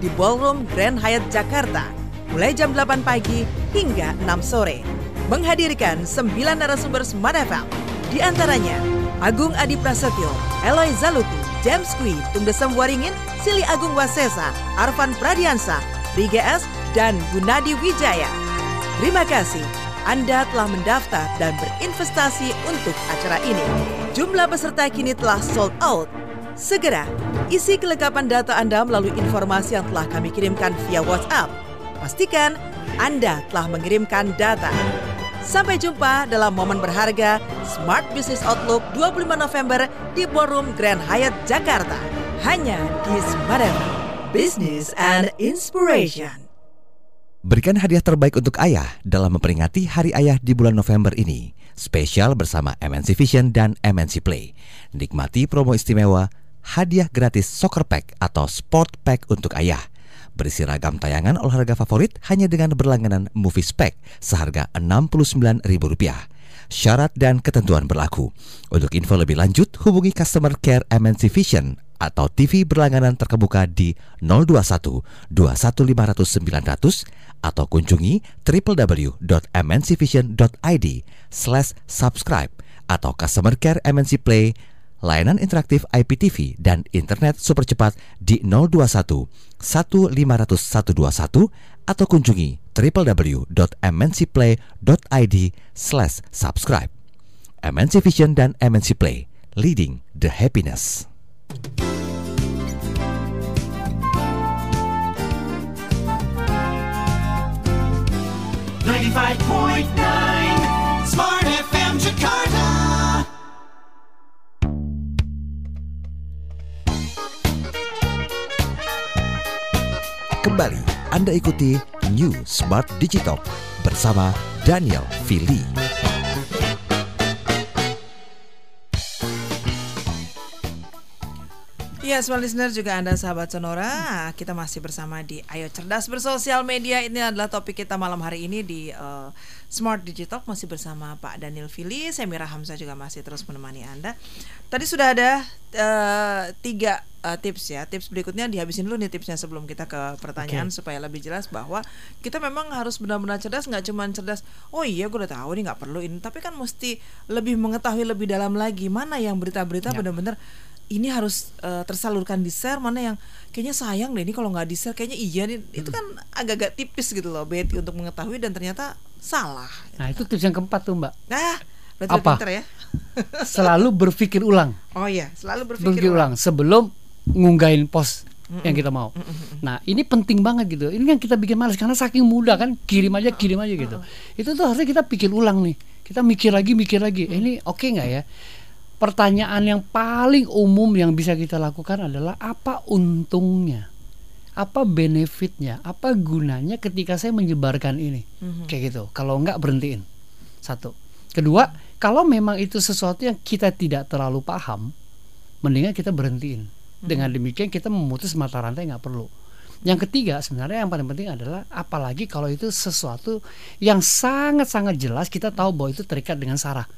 di Ballroom Grand Hyatt Jakarta mulai jam 8 pagi hingga 6 sore. Menghadirkan 9 narasumber Smart FM, di antaranya Agung Adi Prasetyo, Eloy Zaluti, James Kui, Tungdesem Waringin, Sili Agung Wasesa, Arvan Pradiansa, Riga S, dan Gunadi Wijaya. Terima kasih Anda telah mendaftar dan berinvestasi untuk acara ini. Jumlah peserta kini telah sold out. Segera isi kelengkapan data Anda melalui informasi yang telah kami kirimkan via WhatsApp. Pastikan Anda telah mengirimkan data. Sampai jumpa dalam momen berharga Smart Business Outlook 25 November di Ballroom Grand Hyatt Jakarta. Hanya di Smart. Business and Inspiration. Berikan hadiah terbaik untuk ayah dalam memperingati Hari Ayah di bulan November ini. Spesial bersama MNC Vision dan MNC Play. Nikmati promo istimewa hadiah gratis soccer pack atau sport pack untuk ayah. Berisi ragam tayangan olahraga favorit hanya dengan berlangganan Movies Pack seharga Rp69.000. Syarat dan ketentuan berlaku. Untuk info lebih lanjut, hubungi customer care MNC Vision atau TV berlangganan terkebuka di 021 21500 900 atau kunjungi www.mncvision.id slash subscribe atau customer care MNC Play layanan interaktif IPTV dan internet super cepat di 021 1500 121 atau kunjungi www.mncplay.id slash subscribe. MNC Vision dan MNC Play, leading the happiness. Ninety-five point nine Kembali Anda ikuti New Smart Digital bersama Daniel Fili. Ya, smart listener juga Anda sahabat Sonora, kita masih bersama di Ayo Cerdas Bersosial Media. Ini adalah topik kita malam hari ini di eh, Smart Digital masih bersama Pak Daniel Fili, saya Mira Hamzah juga masih terus menemani Anda. Tadi sudah ada eh, tiga eh, tips ya. Tips berikutnya dihabisin dulu nih tipsnya sebelum kita ke pertanyaan supaya lebih jelas bahwa kita memang harus benar-benar cerdas, nggak cuma cerdas. Oh iya, gue udah tahu nih nggak perlu ini, tapi kan mesti lebih mengetahui lebih dalam lagi mana yang berita-berita benar-benar ini harus eh, tersalurkan di share mana yang kayaknya sayang deh ini kalau nggak di share kayaknya iya nih itu kan agak-agak tipis gitu loh Betty untuk mengetahui dan ternyata salah Nah itu tips yang keempat tuh mbak. nah berarti Apa? pinter ya [laughs] Selalu berpikir ulang. oh iya selalu berpikir, berpikir ulang sebelum ngunggahin post yang kita mau. Nah ini penting banget gitu. Ini yang kita bikin males karena saking mudah kan kirim aja kirim aja gitu. Itu tuh harusnya kita pikir ulang nih. Kita mikir lagi mikir lagi. Eh, Ini oke nggak ya? Pertanyaan yang paling umum yang bisa kita lakukan adalah apa untungnya? Apa benefitnya? Apa gunanya ketika saya menyebarkan ini? Kayak gitu. Kalau nggak berhentiin. Satu. Kedua, kalau memang itu sesuatu yang kita tidak terlalu paham, mendingan kita berhentiin. Dengan demikian kita memutus mata rantai nggak perlu. Yang ketiga sebenarnya yang paling penting adalah apalagi kalau itu sesuatu yang sangat-sangat jelas kita tahu bahwa itu terikat dengan Sarah.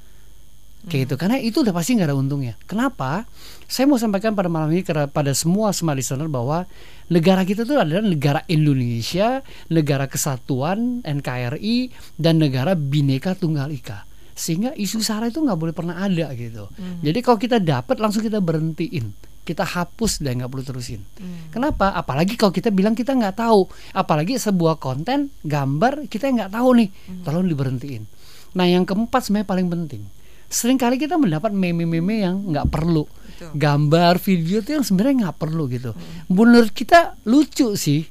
Kayak gitu karena itu udah pasti nggak ada untungnya. Kenapa? Saya mau sampaikan pada malam ini kepada semua smart listener bahwa negara kita itu adalah negara Indonesia, negara kesatuan NKRI dan negara bineka tunggal ika. Sehingga isu sara itu nggak boleh pernah ada gitu. Jadi kalau kita dapat langsung kita berhentiin, kita hapus dan nggak perlu terusin. Kenapa? Apalagi kalau kita bilang kita nggak tahu, apalagi sebuah konten gambar kita nggak tahu nih, tolong diberhentiin. Nah yang keempat sebenarnya paling penting. Seringkali kita mendapat meme-meme yang nggak perlu, gambar, video itu yang sebenarnya nggak perlu gitu. Menurut kita lucu sih,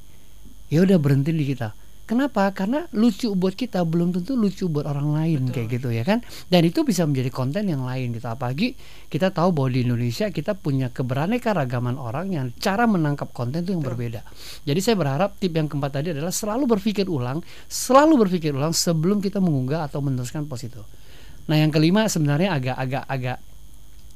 ya udah berhenti di kita. Kenapa? Karena lucu buat kita belum tentu lucu buat orang lain kayak gitu ya kan. Dan itu bisa menjadi konten yang lain gitu. Apalagi kita tahu bahwa di Indonesia kita punya keberaneka-ragaman orang yang cara menangkap konten itu yang berbeda. Jadi saya berharap tip yang keempat tadi adalah selalu berpikir ulang, selalu berpikir ulang sebelum kita mengunggah atau meneruskan post itu. Nah, yang kelima sebenarnya agak-agak agak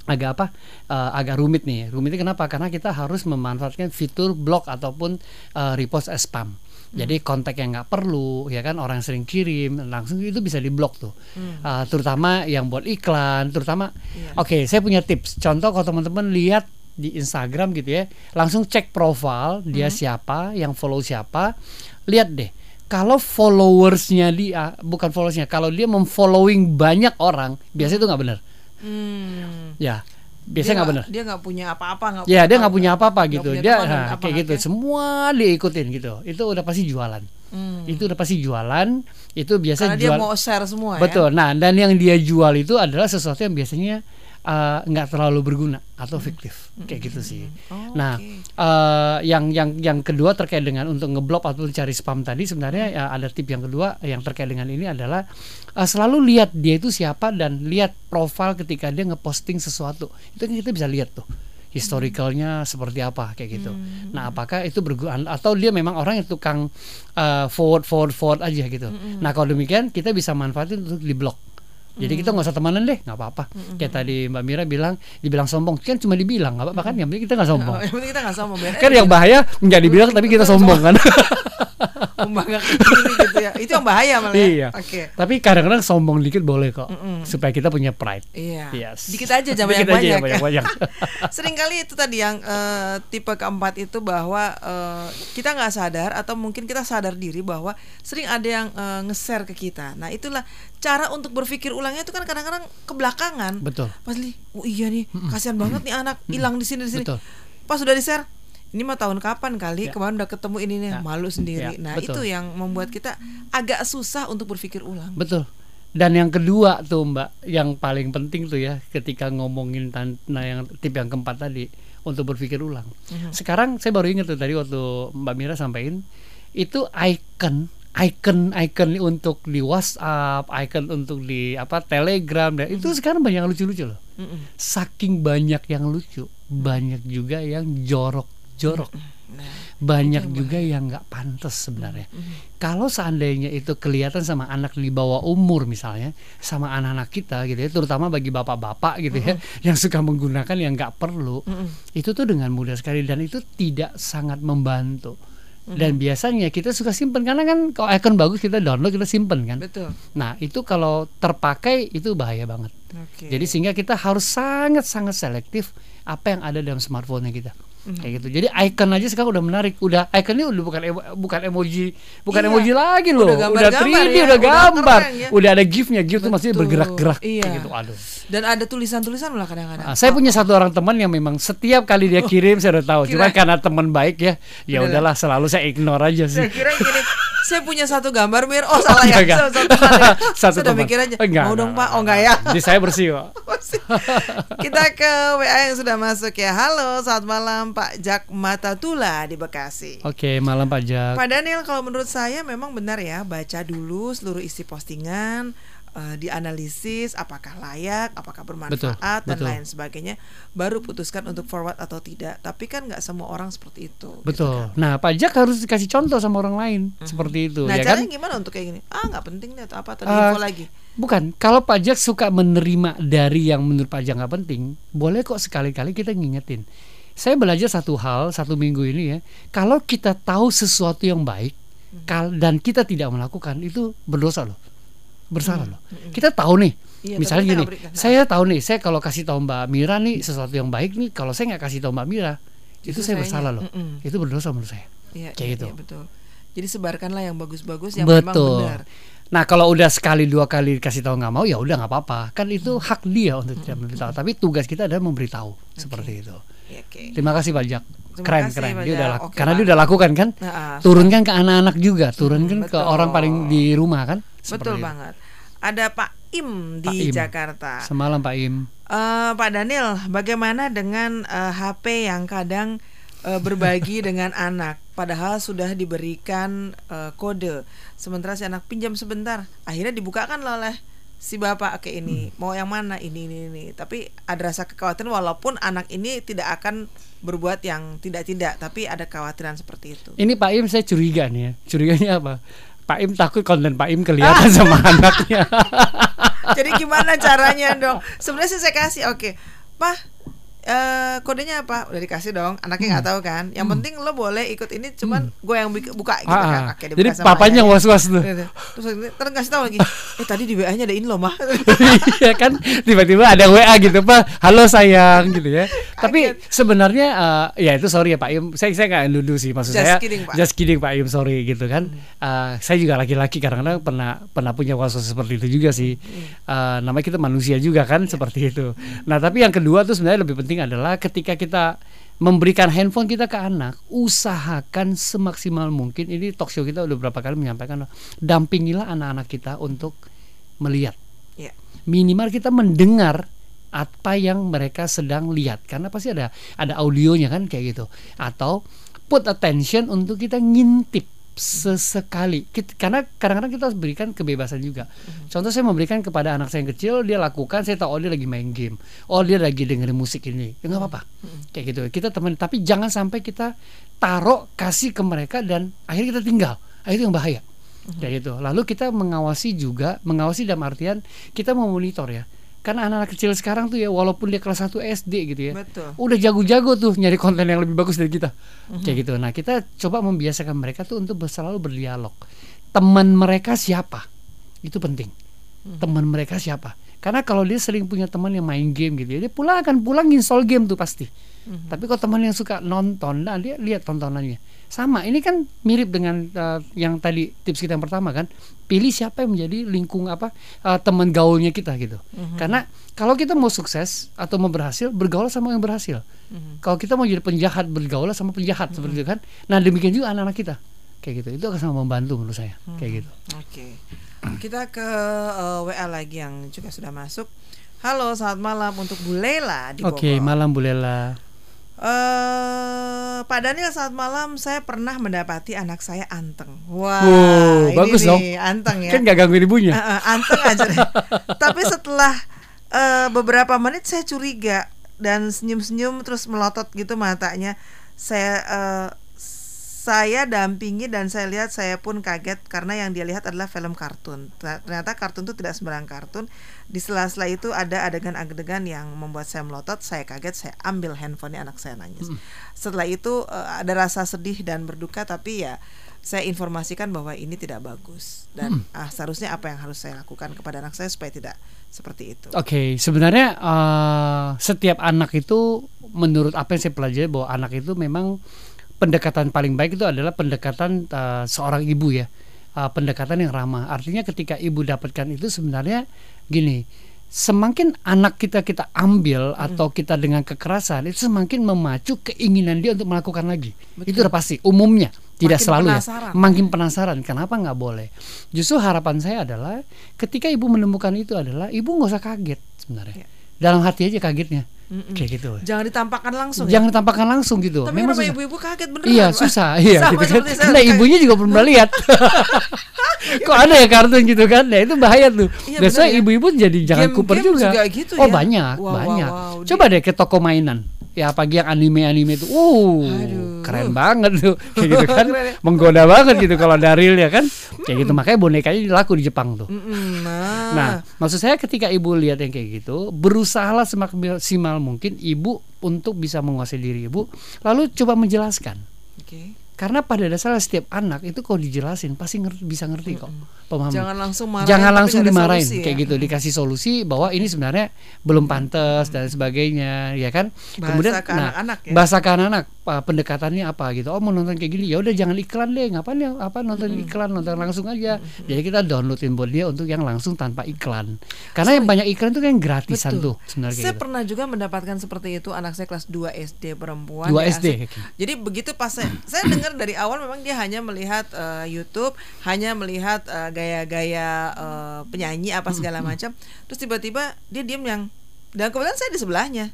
agak apa eh, agak rumit nih. Rumitnya kenapa? Karena kita harus memanfaatkan fitur block ataupun eh, repost as spam. Jadi kontak yang nggak perlu ya kan? Orang yang sering kirim langsung itu bisa diblok tuh. Eh, terutama yang buat iklan terutama oke saya punya tips. Contoh kalau teman-teman lihat di Instagram gitu ya langsung cek profil dia siapa yang follow siapa lihat deh kalau followersnya dia bukan followersnya kalau dia memfollowing banyak orang biasanya itu nggak benar Hmm. Ya, Dia biasanya nggak benar. Dia nggak punya apa-apa. nggak Ya, dia nggak punya apa-apa gitu. Dia nah, apa kayak gitu. ya. Semua diikutin gitu. Itu udah pasti jualan. Hmm. Itu udah pasti jualan. Itu biasa Karena dia jual. mau share semua Betul. ya. Nah, dan yang dia jual itu adalah sesuatu yang biasanya eh, nggak terlalu berguna atau fiktif kayak gitu sih. Oh, nah, oke. eh, yang yang yang kedua terkait dengan untuk ngeblok atau cari spam tadi sebenarnya ya, ada tip yang kedua yang terkait dengan ini adalah eh, selalu lihat dia itu siapa dan lihat profil ketika dia ngeposting sesuatu. Itu kan kita bisa lihat tuh historicalnya seperti apa kayak gitu. Nah, apakah itu berguna atau dia memang orang yang tukang eh, forward forward forward aja gitu. Nah, kalau demikian kita bisa manfaatin untuk diblok. Jadi kita nggak usah temenan deh, nggak apa-apa. Kayak tadi Mbak Mira bilang, dibilang sombong, kan cuma dibilang, nggak apa-apa kan? Yang penting kita nggak [laughs] sombong. Yang penting kita nggak sombong kan yang bahaya nggak dibilang tapi kita sombong kan. [laughs] membanggakan diri gitu. [laughs] Itu yang bahaya malah. ya. iya. Oke. Tapi kadang-kadang sombong dikit boleh kok, supaya kita punya pride. Iya. Yes. Dikit aja [laughs] jangan banyak-banyak. aja, banyak-banyak. [laughs] Seringkali itu tadi yang eh, tipe keempat itu bahwa eh, kita nggak sadar atau mungkin kita sadar diri bahwa sering ada yang eh, nge-share ke kita. Nah, itulah cara untuk berpikir ulangnya itu kan kadang-kadang kebelakangan. Betul. Pas li, oh iya nih, kasihan banget nih anak hilang di sini di sini. Betul. Pas sudah di-share ini mah tahun kapan kali Ya. kemarin udah ketemu ini nih Ya. malu sendiri. Ya, nah, betul. itu yang membuat kita agak susah untuk berpikir ulang. Betul. Dan yang kedua tuh Mbak, yang paling penting tuh ya ketika ngomongin nah yang tip yang keempat tadi untuk berpikir ulang. Sekarang saya baru ingat tuh tadi waktu Mbak Mira sampaikan itu icon icon icon untuk di WhatsApp, icon untuk di apa Telegram dan itu sekarang banyak lucu-lucu loh. Saking banyak yang lucu, banyak juga yang jorok-jorok. Banyak juga yang nggak pantas sebenarnya. Kalau seandainya itu kelihatan sama anak di bawah umur misalnya, sama anak-anak kita gitu ya, terutama bagi bapak-bapak gitu ya, yang suka menggunakan yang nggak perlu, itu tuh dengan mudah sekali dan itu tidak sangat membantu. Dan biasanya kita suka simpen karena kan kalau icon bagus kita download kita simpen kan. Betul. Nah itu kalau terpakai itu bahaya banget. Oke. Jadi sehingga kita harus sangat-sangat selektif apa yang ada dalam smartphone kita. Kayak gitu. Jadi icon aja sekarang udah menarik. Udah iconnya udah bukan emo- bukan emoji, bukan Iya. emoji lagi loh. Udah Udah, gambar-gambar 3D, ya, udah udah gambar, keren ya. udah ada gifnya. Gif tuh maksudnya Betul. bergerak-gerak Iya. kayak gitu. Aduh. Dan ada tulisan-tulisan malah kadang-kadang. Nah, saya punya satu orang teman yang memang setiap kali dia kirim saya udah tahu. [laughs] Cuma Oh. Karena teman baik ya, ya udahlah selalu saya ignore aja sih. Saya kira gini, saya punya satu gambar mir. Oh salah ya, Enggak, satu, satu ya. [laughs] Satu Saya udah teman. mikir aja. Enggak, Mau dong pak, oh enggak ya. Jadi saya bersih kok. [laughs] Kita ke WA yang sudah masuk ya. Halo, selamat malam Pak Jak Matatula di Bekasi. Oke, malam Pak Jak. Pak Daniel, kalau menurut saya memang benar ya, baca dulu seluruh isi postingan, eh, dianalisis apakah layak, apakah bermanfaat Betul, dan betul. lain sebagainya, baru putuskan untuk forward atau tidak. Tapi kan nggak semua orang seperti itu. gitu Betul. kan. Nah, pajak harus dikasih contoh sama orang lain seperti itu, Nah, ya kan? caranya gimana untuk kayak gini? Ah, nggak penting deh atau apa atau Eh, info lagi. Bukan, kalau pajak suka menerima dari yang menurut pajak nggak penting, boleh kok sekali-kali kita ngingetin. Saya belajar satu hal satu minggu ini ya, kalau kita tahu sesuatu yang baik Hmm. kal- dan kita tidak melakukan itu berdosa loh, bersalah loh. Kita tahu nih, Hmm. Iya, misalnya gini, berikan. saya tahu nih, saya kalau kasih tahu Mbak Mira nih sesuatu yang baik nih, kalau saya nggak kasih tahu Mbak Mira, itu Justru saya sayanya, bersalah loh, mm-mm. itu berdosa menurut saya. Iya, kayak iya, gitu. iya, betul. Jadi sebarkanlah yang bagus-bagus yang memang Betul. benar. Nah kalau udah sekali dua kali dikasih tahu nggak mau ya udah nggak apa-apa kan itu Hmm. hak dia untuk tidak memberitahu tapi tugas kita adalah memberitahu seperti itu. Ya, Oke. Terima kasih Pak. Terima Keren kasih, keren Pak dia udah Oke, karena dia udah lakukan kan. Nah, ah, Turunkan ke anak-anak juga, turunkan ke betul. orang paling di rumah kan. Betul itu. banget. Ada Pak Im di Pak Im. Jakarta. Semalam Pak Im. Eh, Pak Daniel, bagaimana dengan eh, HP yang kadang eh, berbagi [laughs] dengan anak, padahal sudah diberikan eh, kode, sementara si anak pinjam sebentar, akhirnya dibukakan oleh si bapak oke ini mau yang mana ini ini ini, tapi ada rasa kekhawatiran walaupun anak ini tidak akan berbuat yang tidak tidak, tapi ada kekhawatiran seperti itu. Ini Pak Im saya curiga nih ya. Curiganya apa? Pak Im takut konten Pak Im kelihatan [laughs] sama anaknya. Jadi gimana caranya dong? Sebenarnya sih saya kasih, oke, Pak, eh kodenya apa? Udah dikasih dong. Anaknya nggak tahu kan. Yang penting lo boleh ikut ini, cuman gue yang buka gitu Hmm. Ah, kan. ah. Oke, Jadi papanya ayahnya. was-was tuh. Gitu. Terus terus ngasih tahu lagi. Eh tadi di WA-nya ada ini loh mah. [laughs] Iya kan tiba-tiba ada WA gitu Pak halo sayang gitu ya tapi sebenarnya eh, ya itu sorry ya Pak Im saya saya nggak nuduh sih maksud Just saya kidding, Pak. just kidding Pak Im sorry gitu kan Eh, saya juga laki-laki kadang-kadang pernah pernah punya was seperti itu juga sih Eh, namanya kita manusia juga kan seperti itu nah tapi yang kedua tuh sebenarnya lebih penting adalah ketika kita memberikan handphone kita ke anak usahakan semaksimal mungkin. Ini talk show kita udah berapa kali menyampaikan dampingilah anak-anak kita untuk melihat. Iya. minimal kita mendengar apa yang mereka sedang lihat. Karena pasti ada ada audionya kan kayak gitu. Atau put attention untuk kita ngintip sesekali. Kit- karena kadang-kadang kita harus berikan kebebasan juga. Contoh saya memberikan kepada anak saya yang kecil dia lakukan saya tahu oh dia lagi main game. Oh dia lagi dengerin musik ini. Ya nggak apa-apa. Kayak gitu. Kita teman tapi jangan sampai kita taruh kasih ke mereka dan akhirnya kita tinggal. Ah, itu yang bahaya. Kayak gitu. Lalu kita mengawasi juga mengawasi dalam artian kita memonitor ya karena anak-anak kecil sekarang tuh ya walaupun dia kelas 1 SD gitu ya Betul. udah jago-jago tuh nyari konten yang lebih bagus dari kita. Kayak gitu. Nah kita coba membiasakan mereka tuh untuk selalu berdialog. Teman mereka siapa? Itu penting teman mereka siapa. Karena kalau dia sering punya teman yang main game gitu ya dia pulang akan pulang install game tuh pasti. Tapi kalau teman yang suka nonton nah dia lihat tontonannya. Sama ini kan mirip dengan uh, yang tadi tips kita yang pertama kan pilih siapa yang menjadi lingkung apa uh, teman gaulnya kita gitu. Karena kalau kita mau sukses atau mau berhasil bergaul sama yang berhasil. Kalau kita mau jadi penjahat bergaul sama penjahat seperti itu kan. Nah demikian juga anak-anak kita. Kayak gitu. Itu akan sangat membantu menurut saya. Kayak gitu. Oke. Kita ke eh, WA lagi yang juga sudah masuk. Halo, selamat malam untuk Bu Lela di oke Bogor. malam Bu Lela Eh, Pak Daniel saat malam saya pernah mendapati anak saya anteng. Wah, Wow, ini bagus nih, dong. anteng ya. kan gak gangguin ibunya Eh, eh, anteng aja deh. [laughs] Tapi setelah eh, beberapa menit saya curiga dan senyum-senyum terus melotot gitu matanya. Saya eh, saya dampingi dan saya lihat saya pun kaget karena yang dia lihat adalah film kartun. Ternyata kartun itu tidak sembarang kartun. Di sela-sela itu ada adegan-adegan yang membuat saya melotot. Saya kaget, saya ambil handphonenya anak saya nangis. Setelah itu eh, ada rasa sedih dan berduka tapi ya saya informasikan bahwa ini tidak bagus dan ah, seharusnya apa yang harus saya lakukan kepada anak saya supaya tidak seperti itu. Oke, sebenarnya eh, setiap anak itu menurut apa yang saya pelajari bahwa anak itu memang pendekatan paling baik itu adalah pendekatan eh, seorang ibu ya, Eh, pendekatan yang ramah. Artinya ketika ibu dapatkan itu sebenarnya gini, semakin anak kita kita ambil atau kita dengan kekerasan itu semakin memacu keinginan dia untuk melakukan lagi. Itu udah pasti umumnya. Tidak Makin selalu penasaran. ya, makin penasaran. Kenapa nggak boleh? Justru harapan saya adalah ketika ibu menemukan itu adalah ibu nggak usah kaget sebenarnya. Dalam hati aja kagetnya, Mm-mm. kayak gitu. Jangan ditampakkan langsung. ya? Jangan ditampakkan langsung gitu. Tapi Memang kenapa ibu-ibu kaget beneran? Iya susah, [laughs] iya Sama gitu kan. saya Karena ibunya juga belum pernah lihat. [laughs] Kok ada ya kartun gitu kan? Nah itu bahaya tuh. Iya, Biasanya ya. ibu-ibu jadi jangan kuper juga. juga gitu oh ya? banyak, Wow, wow, banyak. wow. Coba deh ke toko mainan. Ya apalagi yang anime-anime itu, uh, keren banget tuh, [laughs] kayak gitu kan, menggoda banget gitu kalau ada real ya kan, kayak gitu makanya bonekanya laku di Jepang tuh. Nah, Nah, maksud saya ketika ibu lihat yang kayak gitu, berusahalah semaksimal mungkin ibu untuk bisa menguasai diri ibu, lalu coba menjelaskan. Oke. Karena pada dasarnya setiap anak itu kalau dijelasin pasti ngerti, bisa ngerti kok. Paham? Jangan langsung marahin, Jangan langsung dimarahin solusi kayak ya. gitu, dikasih solusi bahwa ini sebenarnya belum pantas dan sebagainya, ya kan? Bahasa ke anak-anak ya. Bahasa ke pa- pendekatannya apa gitu. Oh, mau nonton kayak gini, ya udah jangan iklan deh. Ngapain ya? Apa nonton iklan, nonton langsung aja. Jadi kita downloadin buat dia untuk yang langsung tanpa iklan. Karena yang banyak iklan itu kan gratisan Betul. tuh sebenarnya Saya gitu. pernah juga mendapatkan seperti itu anak saya kelas 2 SD perempuan. 2 ya, SD, asik. Jadi begitu pas saya, saya dengar dari awal memang dia hanya melihat eh, YouTube, hanya melihat eh, gaya-gaya eh, penyanyi apa segala macam. Terus tiba-tiba dia diam yang dan kebetulan saya di sebelahnya.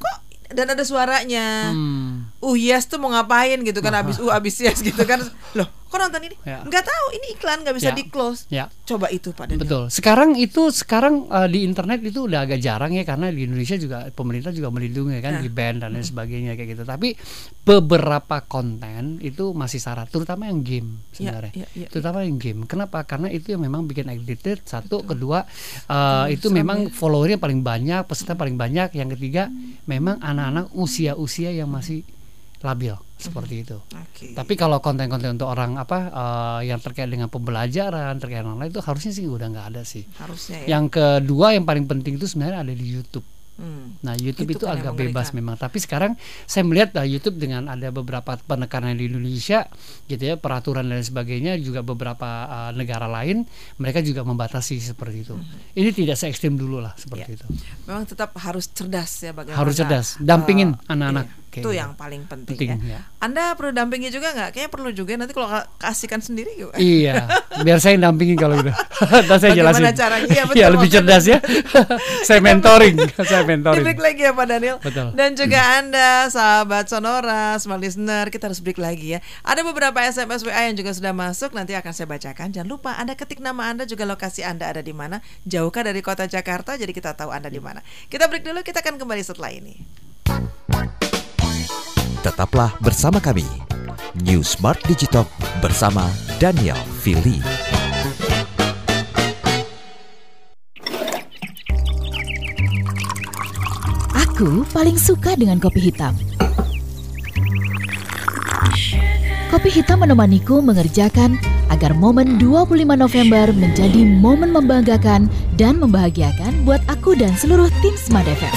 Kok dan ada suaranya. Hmm. Uh yes tuh mau ngapain gitu kan abis uh abis yes gitu kan. Loh, kok nonton ini? Ya. Nggak tahu, ini iklan nggak bisa Ya. di close. Ya. Coba itu Pak Daniel. Betul. Sekarang itu sekarang eh, di internet itu udah agak jarang ya karena di Indonesia juga pemerintah juga melindungi kan Nah. di ban dan lain sebagainya kayak gitu. Tapi beberapa konten itu masih syarat, terutama yang game sebenarnya. ya, ya, terutama yang game. Kenapa? Karena itu yang memang bikin addicted. Satu, kedua eh, itu serem memang ya. followernya paling banyak, peserta paling banyak. Yang ketiga, memang anak-anak usia-usia yang masih labil seperti itu. Oke. Tapi kalau konten-konten untuk orang apa eh, yang terkait dengan pembelajaran, terkait dengan lain itu harusnya sih udah nggak ada sih. Harusnya ya. Yang kedua yang paling penting itu sebenarnya ada di YouTube. Hmm. Nah YouTube Itu itu, kan agak bebas memang. Tapi sekarang saya melihat uh, YouTube dengan ada beberapa penekanan di Indonesia, gitu ya peraturan dan sebagainya juga beberapa uh, negara lain mereka juga membatasi seperti itu. Hmm. Ini tidak se ekstrim dulu lah seperti itu. Memang tetap harus cerdas ya bagaimana. Harus cerdas, dampingin anak-anak, iya, kayak itu yang paling penting, Penting, ya. ya. Anda perlu dampingi juga nggak? Kayaknya perlu juga nanti kalau ka- kasihkan sendiri yuk. Iya, biar saya yang dampingin kalau gitu. [laughs] Ntar saya Bagaimana jelasin. caranya? Iya, betul, lebih makanya. cerdas ya. [laughs] saya mentoring, saya mentoring. Break lagi ya Pak Daniel Betul. Dan juga Anda sahabat Sonora Smart Listener Kita harus break lagi ya Ada beberapa SMS WA yang juga sudah masuk Nanti akan saya bacakan Jangan lupa Anda ketik nama Anda Juga lokasi Anda ada di mana Jauhkah dari kota Jakarta Jadi kita tahu Anda di mana Kita break dulu Kita akan kembali setelah ini Tetaplah bersama kami. New Smart Digital bersama Daniel Fili. Aku paling suka dengan kopi hitam. Kopi hitam menemaniku mengerjakan agar momen 25 November menjadi momen membanggakan dan membahagiakan buat aku dan seluruh tim Smart FM.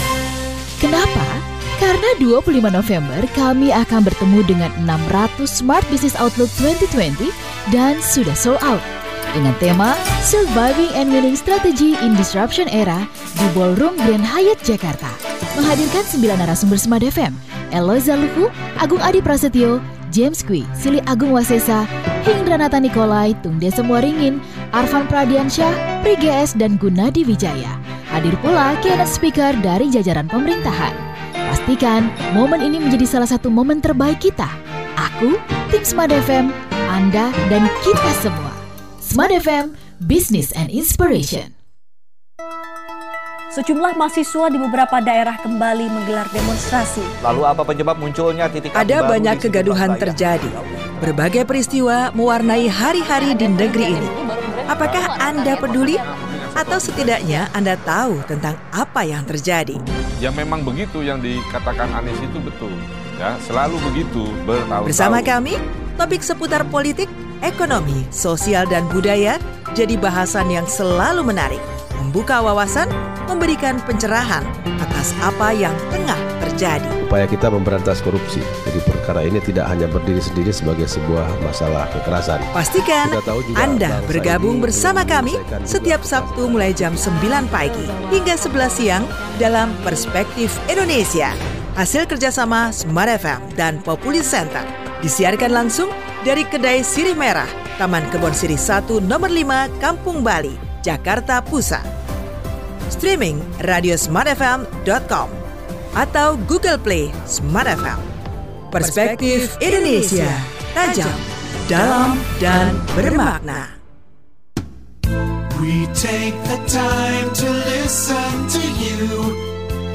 Kenapa? Karena 25 November kami akan bertemu dengan 600 Smart Business Outlook 2020 dan sudah sold out. Dengan tema Surviving and Winning Strategy in Disruption Era di Ballroom Grand Hyatt Jakarta. Menghadirkan 9 narasumber Smart FM, Eloisa Luhu, Agung Adi Prasetyo, James Kwi, Sili Agung Wasesa, Hingranata Nikolai, Tung Desa Muaringin, Arfan Pradiansyah, Pri GS, dan Gunadi Wijaya. Hadir pula keynote speaker dari jajaran pemerintahan. Pastikan momen ini menjadi salah satu momen terbaik kita. Aku, tim Smart FM, Anda, dan kita semua. Smart FM, Business and Inspiration. Sejumlah mahasiswa di beberapa daerah kembali menggelar demonstrasi. Lalu apa penyebab munculnya titik api Ada baru banyak kegaduhan terjadi. Berbagai peristiwa mewarnai hari-hari di negeri ini. Apakah Anda peduli? Atau setidaknya Anda tahu tentang apa yang terjadi? Ya memang begitu yang dikatakan Anies itu betul. Ya, selalu begitu bertahun-tahun. Bersama kami, topik seputar politik, ekonomi, sosial, dan budaya jadi bahasan yang selalu menarik, membuka wawasan, memberikan pencerahan atas apa yang tengah terjadi. upaya kita memberantas korupsi. Jadi perkara ini tidak hanya berdiri sendiri sebagai sebuah masalah kekerasan. Pastikan Anda bergabung bersama kami setiap Sabtu mulai jam 9 pagi hingga 11 siang dalam Perspektif Indonesia. Hasil kerjasama Smart FM dan Populis Center disiarkan langsung dari Kedai Sirih Merah, Taman Kebon Sirih 1 nomor 5, Kampung Bali, Jakarta Pusat. Streaming radiosmartfm.com atau Google Play Smart FM. Perspektif Indonesia, tajam, dalam, dan bermakna. We take the time to listen to you.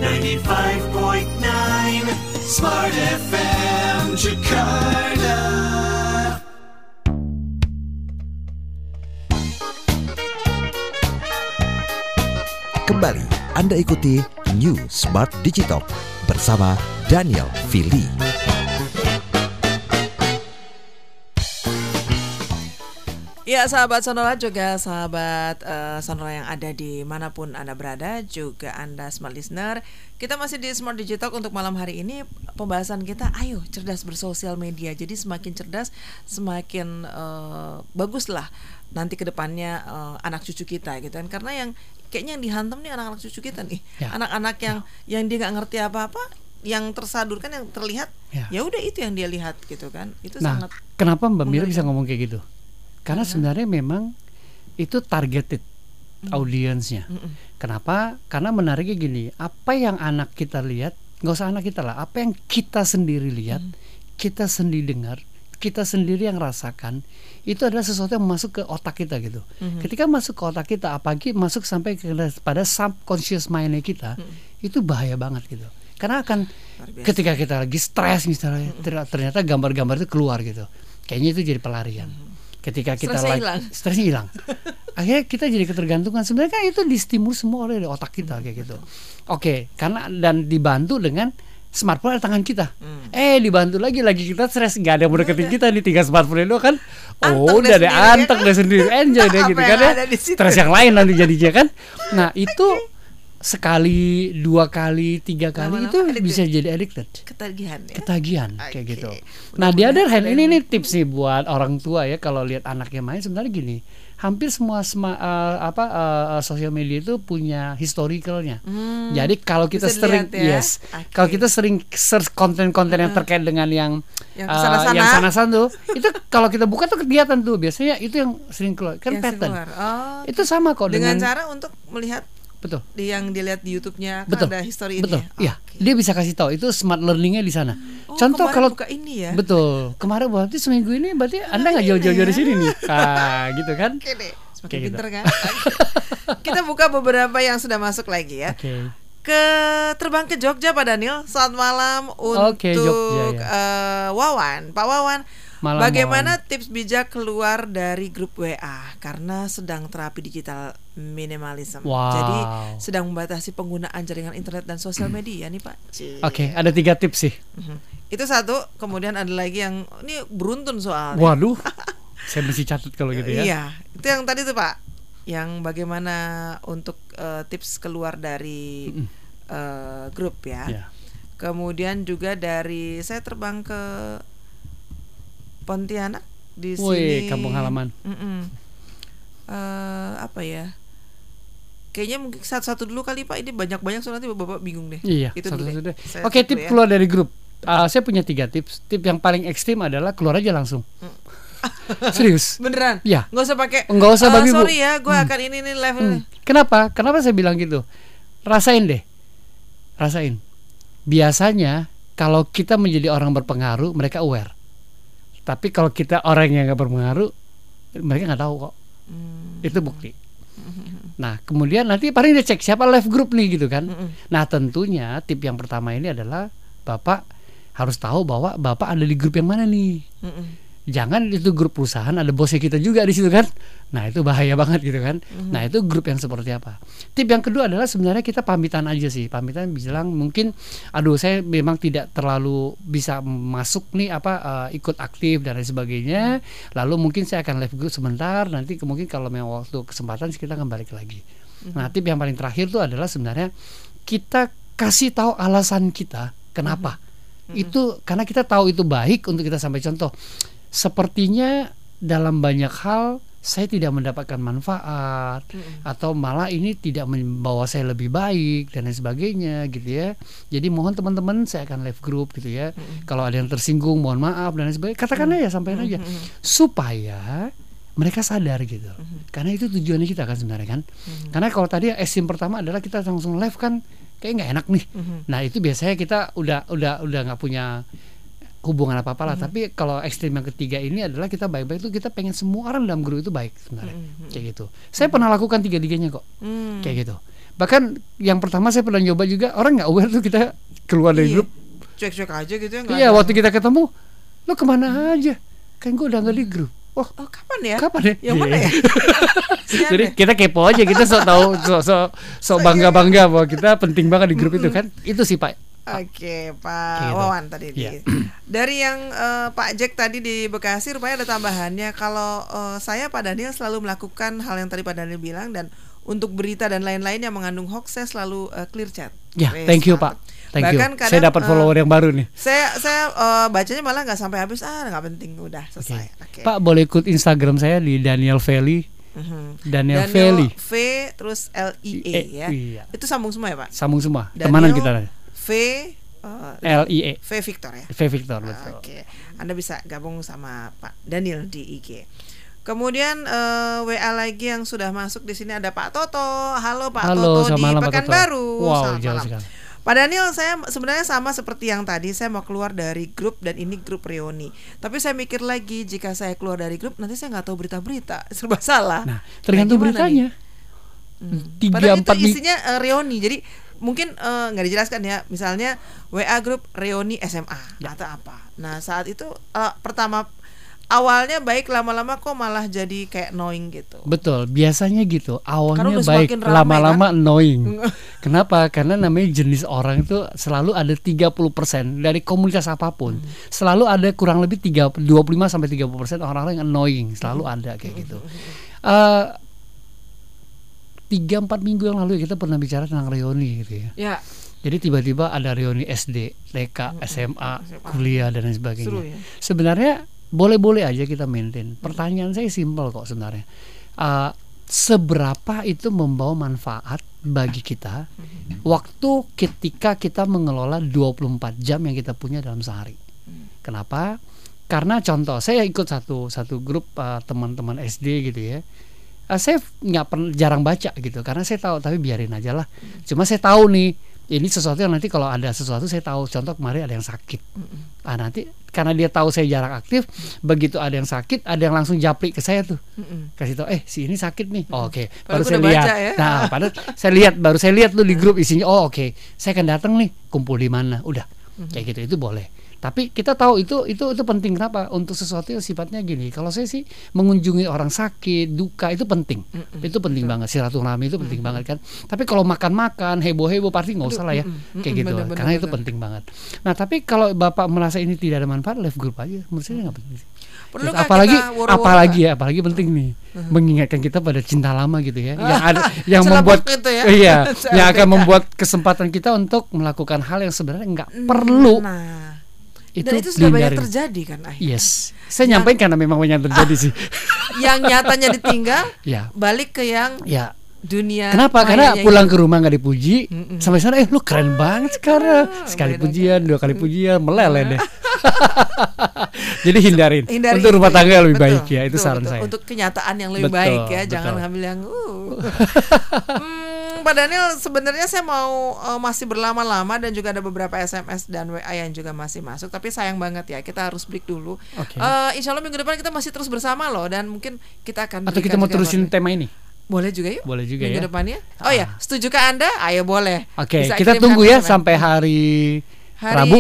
95.9 Smart FM Jakarta. Kembali. Anda ikuti New Smart Digital bersama Daniel Fili. Ya sahabat Sonora juga sahabat eh, Sonora yang ada di mana pun Anda berada juga Anda smart listener. Kita masih di Smart Digital untuk malam hari ini. Pembahasan kita ayo cerdas bersosial media. Jadi semakin cerdas semakin eh, bagus lah nanti ke depannya eh, anak cucu kita gitu kan. Karena yang kayaknya yang dihantam nih anak-anak cucu kita nih Ya. anak-anak yang yang dia nggak ngerti apa-apa yang tersadurkan yang terlihat Ya. ya udah itu yang dia lihat gitu kan itu Nah, sangat kenapa Mbak Mira bisa ngomong kayak gitu? Karena sebenarnya memang itu targeted audiensnya. Kenapa? Karena menariknya gini, apa yang anak kita lihat, nggak usah anak kita lah, apa yang kita sendiri lihat, kita sendiri dengar, kita sendiri yang rasakan, itu adalah sesuatu yang masuk ke otak kita gitu. Mhm. Ketika masuk ke otak kita, apalagi masuk sampai ke pada subconscious mindnya kita, itu bahaya banget gitu. Karena akan ketika kita lagi stres misalnya, ter- ternyata gambar-gambar itu keluar gitu. Kayaknya itu jadi pelarian. Ketika kita Stresnya lagi hilang. stresnya hilang. [laughs] Akhirnya kita jadi ketergantungan. Sebenarnya kan itu distimulus semua oleh otak kita kayak gitu. Oke, karena dan dibantu dengan smartphone di tangan kita. Hmm. Eh dibantu lagi lagi kita stres nggak ada yang mau deketin kita nih tiga smartphone itu kan. Oh udah deh ya anteng kan? deh sendiri enjoy deh [laughs] gitu kan ya. ada? Stres yang lain nanti jadinya kan. Nah [laughs] itu sekali dua kali tiga kali Lama-lama itu addicted. bisa jadi addicted ketagihan ya ketagihan kayak gitu. Nah, di other hand ini nih tips nih buat orang tua ya kalau lihat anaknya main sebenarnya gini. Hampir semua sema, eh, apa eh, sosial media itu punya historicalnya. Hmm, Jadi kalau kita bisa sering ya. yes, kalau kita sering search konten-konten yang terkait dengan yang Yang yang sana-sana tuh, itu kalau kita buka tuh kegiatan tuh biasanya itu yang sering keluar kan Yang pattern. keluar. Oh, Itu sama kok dengan, dengan, cara untuk melihat betul. di yang dilihat di YouTube-nya kan betul ada history betul ini ya. iya dia bisa kasih tahu itu smart learningnya di sana Oh, contoh kalau buka ini ya. betul kemarin berarti seminggu ini berarti anda nggak jauh-jauh dari sini nih ah gitu kan Oke deh, semakin Kayak gitu. pinter kan. [laughs] Kita buka beberapa yang sudah masuk lagi ya. oke Ke terbang ke Jogja Pak Daniel. Selamat malam untuk Oke, Jogja, ya. eh, Wawan, Pak Wawan. Malam, bagaimana tips bijak keluar dari grup WA karena sedang terapi digital minimalism. Wow. Jadi sedang membatasi penggunaan jaringan internet dan sosial media nih Pak. Oke ada tiga tips sih Mhm. Itu satu, kemudian ada lagi yang ini beruntun soal. waduh [laughs] saya mesti catat kalau gitu ya Iya, itu yang tadi tuh Pak, yang bagaimana untuk eh, tips keluar dari eh, grup ya. Iya. Kemudian juga dari saya terbang ke Pontianak di Wih, sini. kampung halaman. Mm-mm. Eh, apa ya? Kayaknya mungkin satu-satu dulu kali Pak. Ini banyak-banyak soalnya nanti bapak bingung deh. Iya, Itu satu satu deh. Saya Oke, tip ya. keluar dari grup. Ah, saya punya tiga tips. Tip yang paling ekstrim adalah keluar aja langsung. [laughs] Serius. Beneran? Iya. Nggak usah pakai. Nggak usah "Eh, babi, Bu." Sorry ya, gue Hmm. akan ini nih level. Hmm. Kenapa? Kenapa saya bilang gitu? Rasain deh. Rasain. Biasanya kalau kita menjadi orang berpengaruh, mereka aware. Tapi kalau kita orang yang nggak berpengaruh, mereka nggak tahu kok. Itu bukti. Nah, kemudian nanti paling dia cek siapa live group nih gitu kan. Nah, tentunya tip yang pertama ini adalah Bapak harus tahu bahwa Bapak ada di grup yang mana nih. Mm-mm. Jangan itu grup perusahaan ada bosnya kita juga di situ kan. Nah itu bahaya banget gitu kan. Mhm. nah itu grup yang seperti apa? Tip yang kedua adalah sebenarnya kita pamitan aja sih. Pamitan bilang mungkin aduh saya memang tidak terlalu bisa masuk nih apa eh, ikut aktif dan lain sebagainya. Lalu mungkin saya akan live group sebentar nanti mungkin kalau memang waktu kesempatan kita akan balik lagi. Nah tip yang paling terakhir itu adalah sebenarnya kita kasih tahu alasan kita kenapa. Itu karena kita tahu itu baik untuk kita sampai contoh sepertinya dalam banyak hal saya tidak mendapatkan manfaat atau malah ini tidak membawa saya lebih baik dan lain sebagainya gitu ya. Jadi mohon teman-teman saya akan live group gitu ya. Kalau ada yang tersinggung mohon maaf dan lain sebagainya. Katakan aja sampaikan aja. Supaya mereka sadar gitu. Karena itu tujuannya kita kan sebenarnya kan. Karena kalau tadi ekstrim pertama adalah kita langsung live kan kayak nggak enak nih. Nah itu biasanya kita udah udah udah nggak punya hubungan apa apa lah tapi kalau ekstrim yang ketiga ini adalah kita baik-baik itu kita pengen semua orang dalam grup itu baik sebenarnya. Kayak gitu. Saya pernah lakukan tiga tiganya kok. Hmm. kayak gitu. Bahkan yang pertama saya pernah nyoba juga orang nggak aware tuh kita keluar dari Iya. grup. Cuek-cuek aja gitu ya. iya ada- waktu kita ketemu lo ke mana aja? Kan gue udah nggak di grup. Oh Oh kapan ya? kapan ya? Yang mana Iya. ya? [laughs] Jadi ya? kita kepo aja kita sok tahu sok sok sok bangga bangga bahwa kita penting banget di grup itu kan. Itu sih pak Oke, Pak Gitu. Wawan tadi. di- Iya. Dari yang eh, Pak Jack tadi di Bekasi, rupanya ada tambahannya. Kalau eh, saya Pak Daniel selalu melakukan hal yang tadi Pak Daniel bilang dan untuk berita dan lain-lain yang mengandung hoax saya selalu eh, clear chat. ya Wes, thank you pak thank Bahkan you kadang, saya dapat follower yang baru nih Saya saya eh, bacanya malah nggak sampai habis ah nggak penting udah selesai. Oke. pak boleh ikut Instagram saya di Daniel Valley Mhm. Daniel Valley V terus L I E E, ya. iya. Itu sambung semua ya Pak. sambung semua Daniel temanan kita V eh, L I E V Victor ya. V Victor betul Oke, Anda bisa gabung sama Pak Daniel di IG. Kemudian eh, WA lagi yang sudah masuk di sini ada Pak Toto. Halo Pak Halo, Toto di malam, Pak Toto. Pekanbaru. Wow, Selamat jauh malam. sekali. Pak Daniel, saya sebenarnya sama seperti yang tadi. Saya mau keluar dari grup dan ini grup reuni. Tapi saya mikir lagi, jika saya keluar dari grup, nanti saya nggak tahu berita-berita, [laughs] serba salah. nah tergantung gimana beritanya tiga Padahal empat itu isinya eh, reuni. Jadi mungkin eh, nggak dijelaskan ya. Misalnya WA grup reuni SMA Ya. atau apa. Nah saat itu eh, pertama awalnya baik lama-lama kok malah jadi kayak knowing gitu. Betul, biasanya gitu. Awalnya baik, lama-lama kan? annoying. [laughs] Kenapa? Karena namanya jenis orang itu selalu ada 30% dari komunitas apa pun. Hmm. Selalu ada kurang lebih 3 25 sampai 30% orang-orang yang annoying, selalu Hmm. ada kayak gitu. Eh tiga empat minggu yang lalu kita pernah bicara tentang reuni gitu ya. Ya. Jadi tiba-tiba ada reuni SD, TK, SMA, kuliah dan lain sebagainya. Seru ya. Sebenarnya boleh-boleh aja kita maintain. Pertanyaan saya simpel kok sebenarnya. Uh, seberapa itu membawa manfaat bagi kita waktu ketika kita mengelola 24 jam yang kita punya dalam sehari. Kenapa? Karena contoh saya ikut satu satu grup uh, teman-teman SD gitu ya. Uh, saya nggak pernah jarang baca gitu karena saya tahu tapi biarin aja lah. Cuma saya tahu nih ini sesuatu yang nanti kalau ada sesuatu saya tahu contoh kemarin ada yang sakit. Ah nanti karena dia tahu saya jarang aktif, begitu ada yang sakit ada yang langsung japri ke saya tuh. Kasih tahu eh si ini sakit nih. Oh, oke. Padahal Baru saya lihat. ya. Nah, padahal saya lihat baru saya lihat tuh di grup isinya oh oke. Saya akan datang nih, kumpul di mana. Udah. Kayak gitu itu boleh. Tapi kita tahu itu itu itu penting kenapa? Untuk sesuatu yang sifatnya gini. Kalau saya sih mengunjungi orang sakit, duka itu penting. Itu penting banget. Silaturahmi itu penting banget kan. Tapi kalau makan-makan, heboh-heboh pasti nggak usah lah ya. mm-mm, Kayak gitu. bener-bener, Karena itu bener. penting banget. Nah, tapi kalau Bapak merasa ini tidak ada manfaat, live group aja. Menurut saya nggak penting sih. Perlu Gitu. apalagi apalagi ya, apalagi penting nih mengingatkan kita pada cinta lama gitu ya. Yang ada [laughs] yang membuat gitu ya. [laughs] iya, [laughs] yang akan membuat kesempatan kita untuk melakukan hal yang sebenarnya nggak perlu. Nah, itu dan itu sudah banyak terjadi kan akhirnya. Yes. Saya nyampaikan karena memang banyak terjadi sih. [laughs] Yang nyatanya ditinggal, [laughs] Ya. balik ke yang Ya. dunia. Kenapa? Karena pulang itu. ke rumah nggak dipuji, sampai sana eh lu keren banget sekarang. Sekali pujian, dua kali pujian, meleleh deh. [laughs] Jadi hindarin. Hindari Untuk rumah tangga lebih Betul, baik ya, itu betul, saran betul. saya. Untuk kenyataan yang lebih Betul, baik ya, jangan betul. ngambil yang uh. hmm, Pak Daniel, sebenarnya saya mau eh, masih berlama-lama dan juga ada beberapa SMS dan WA yang juga masih masuk, tapi sayang banget ya, kita harus break dulu. Oke. Eh, insya Allah minggu depan kita masih terus bersama loh dan mungkin kita akan Atau kita mau terusin tema ini? Boleh juga yuk. Boleh juga minggu ya. depannya. Oh ya, setujukah Anda? Ayo boleh. Oke, Bisa kita tunggu ya sampai hari, Hari Rabu.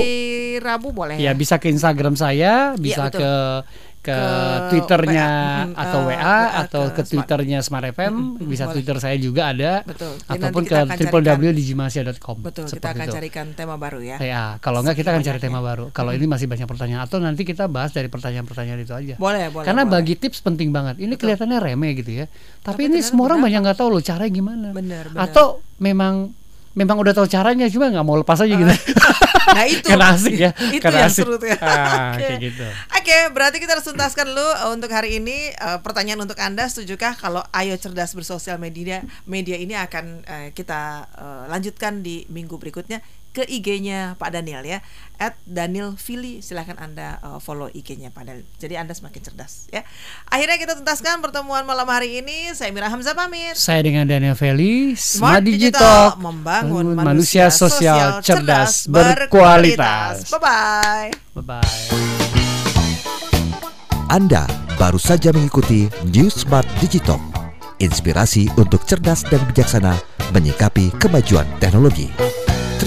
Rabu boleh Ya bisa ke Instagram saya, bisa betul. ke ke, Ke Twitternya WA, hmm, atau eh, WA WA atau ke ke Twitternya Smart FM, bisa boleh. Twitter saya juga ada, Betul. Ataupun ke www.digimasia.com. Betul, kita akan itu. carikan tema baru ya. Ya, kalau enggak kita akan cari tema baru. Kalau ini masih banyak pertanyaan atau nanti kita bahas dari pertanyaan-pertanyaan itu aja. Boleh, boleh, Karena boleh. bagi tips penting banget. Ini kelihatannya remeh gitu ya. Tapi, ini semua orang banyak nggak tahu loh caranya gimana. Benar, benar. Atau memang memang udah tahu caranya cuma nggak mau lepas aja gitu. [laughs] Nah itu Karena asik ya. Itu Karena yang asik. seru tuh ya. Ah, Oke. kayak gitu. Oke, berarti kita harus tuntaskan dulu uh, untuk hari ini uh, pertanyaan untuk Anda setujukah kalau Ayo Cerdas bersosial media media ini akan uh, kita uh, lanjutkan di minggu berikutnya ke IG-nya Pak Daniel ya. At Daniel Fili silahkan Anda uh, follow IG-nya Pak Daniel. Jadi Anda semakin cerdas ya. Akhirnya kita tuntaskan pertemuan malam hari ini. Saya Mira Hamzah pamit. Saya dengan Daniel Feli, Smart Smart Digital Digital, membangun manusia sosial cerdas, berkualitas. Bye bye. Bye bye. Anda baru saja mengikuti New Smart Digital. Inspirasi untuk cerdas dan bijaksana menyikapi kemajuan teknologi.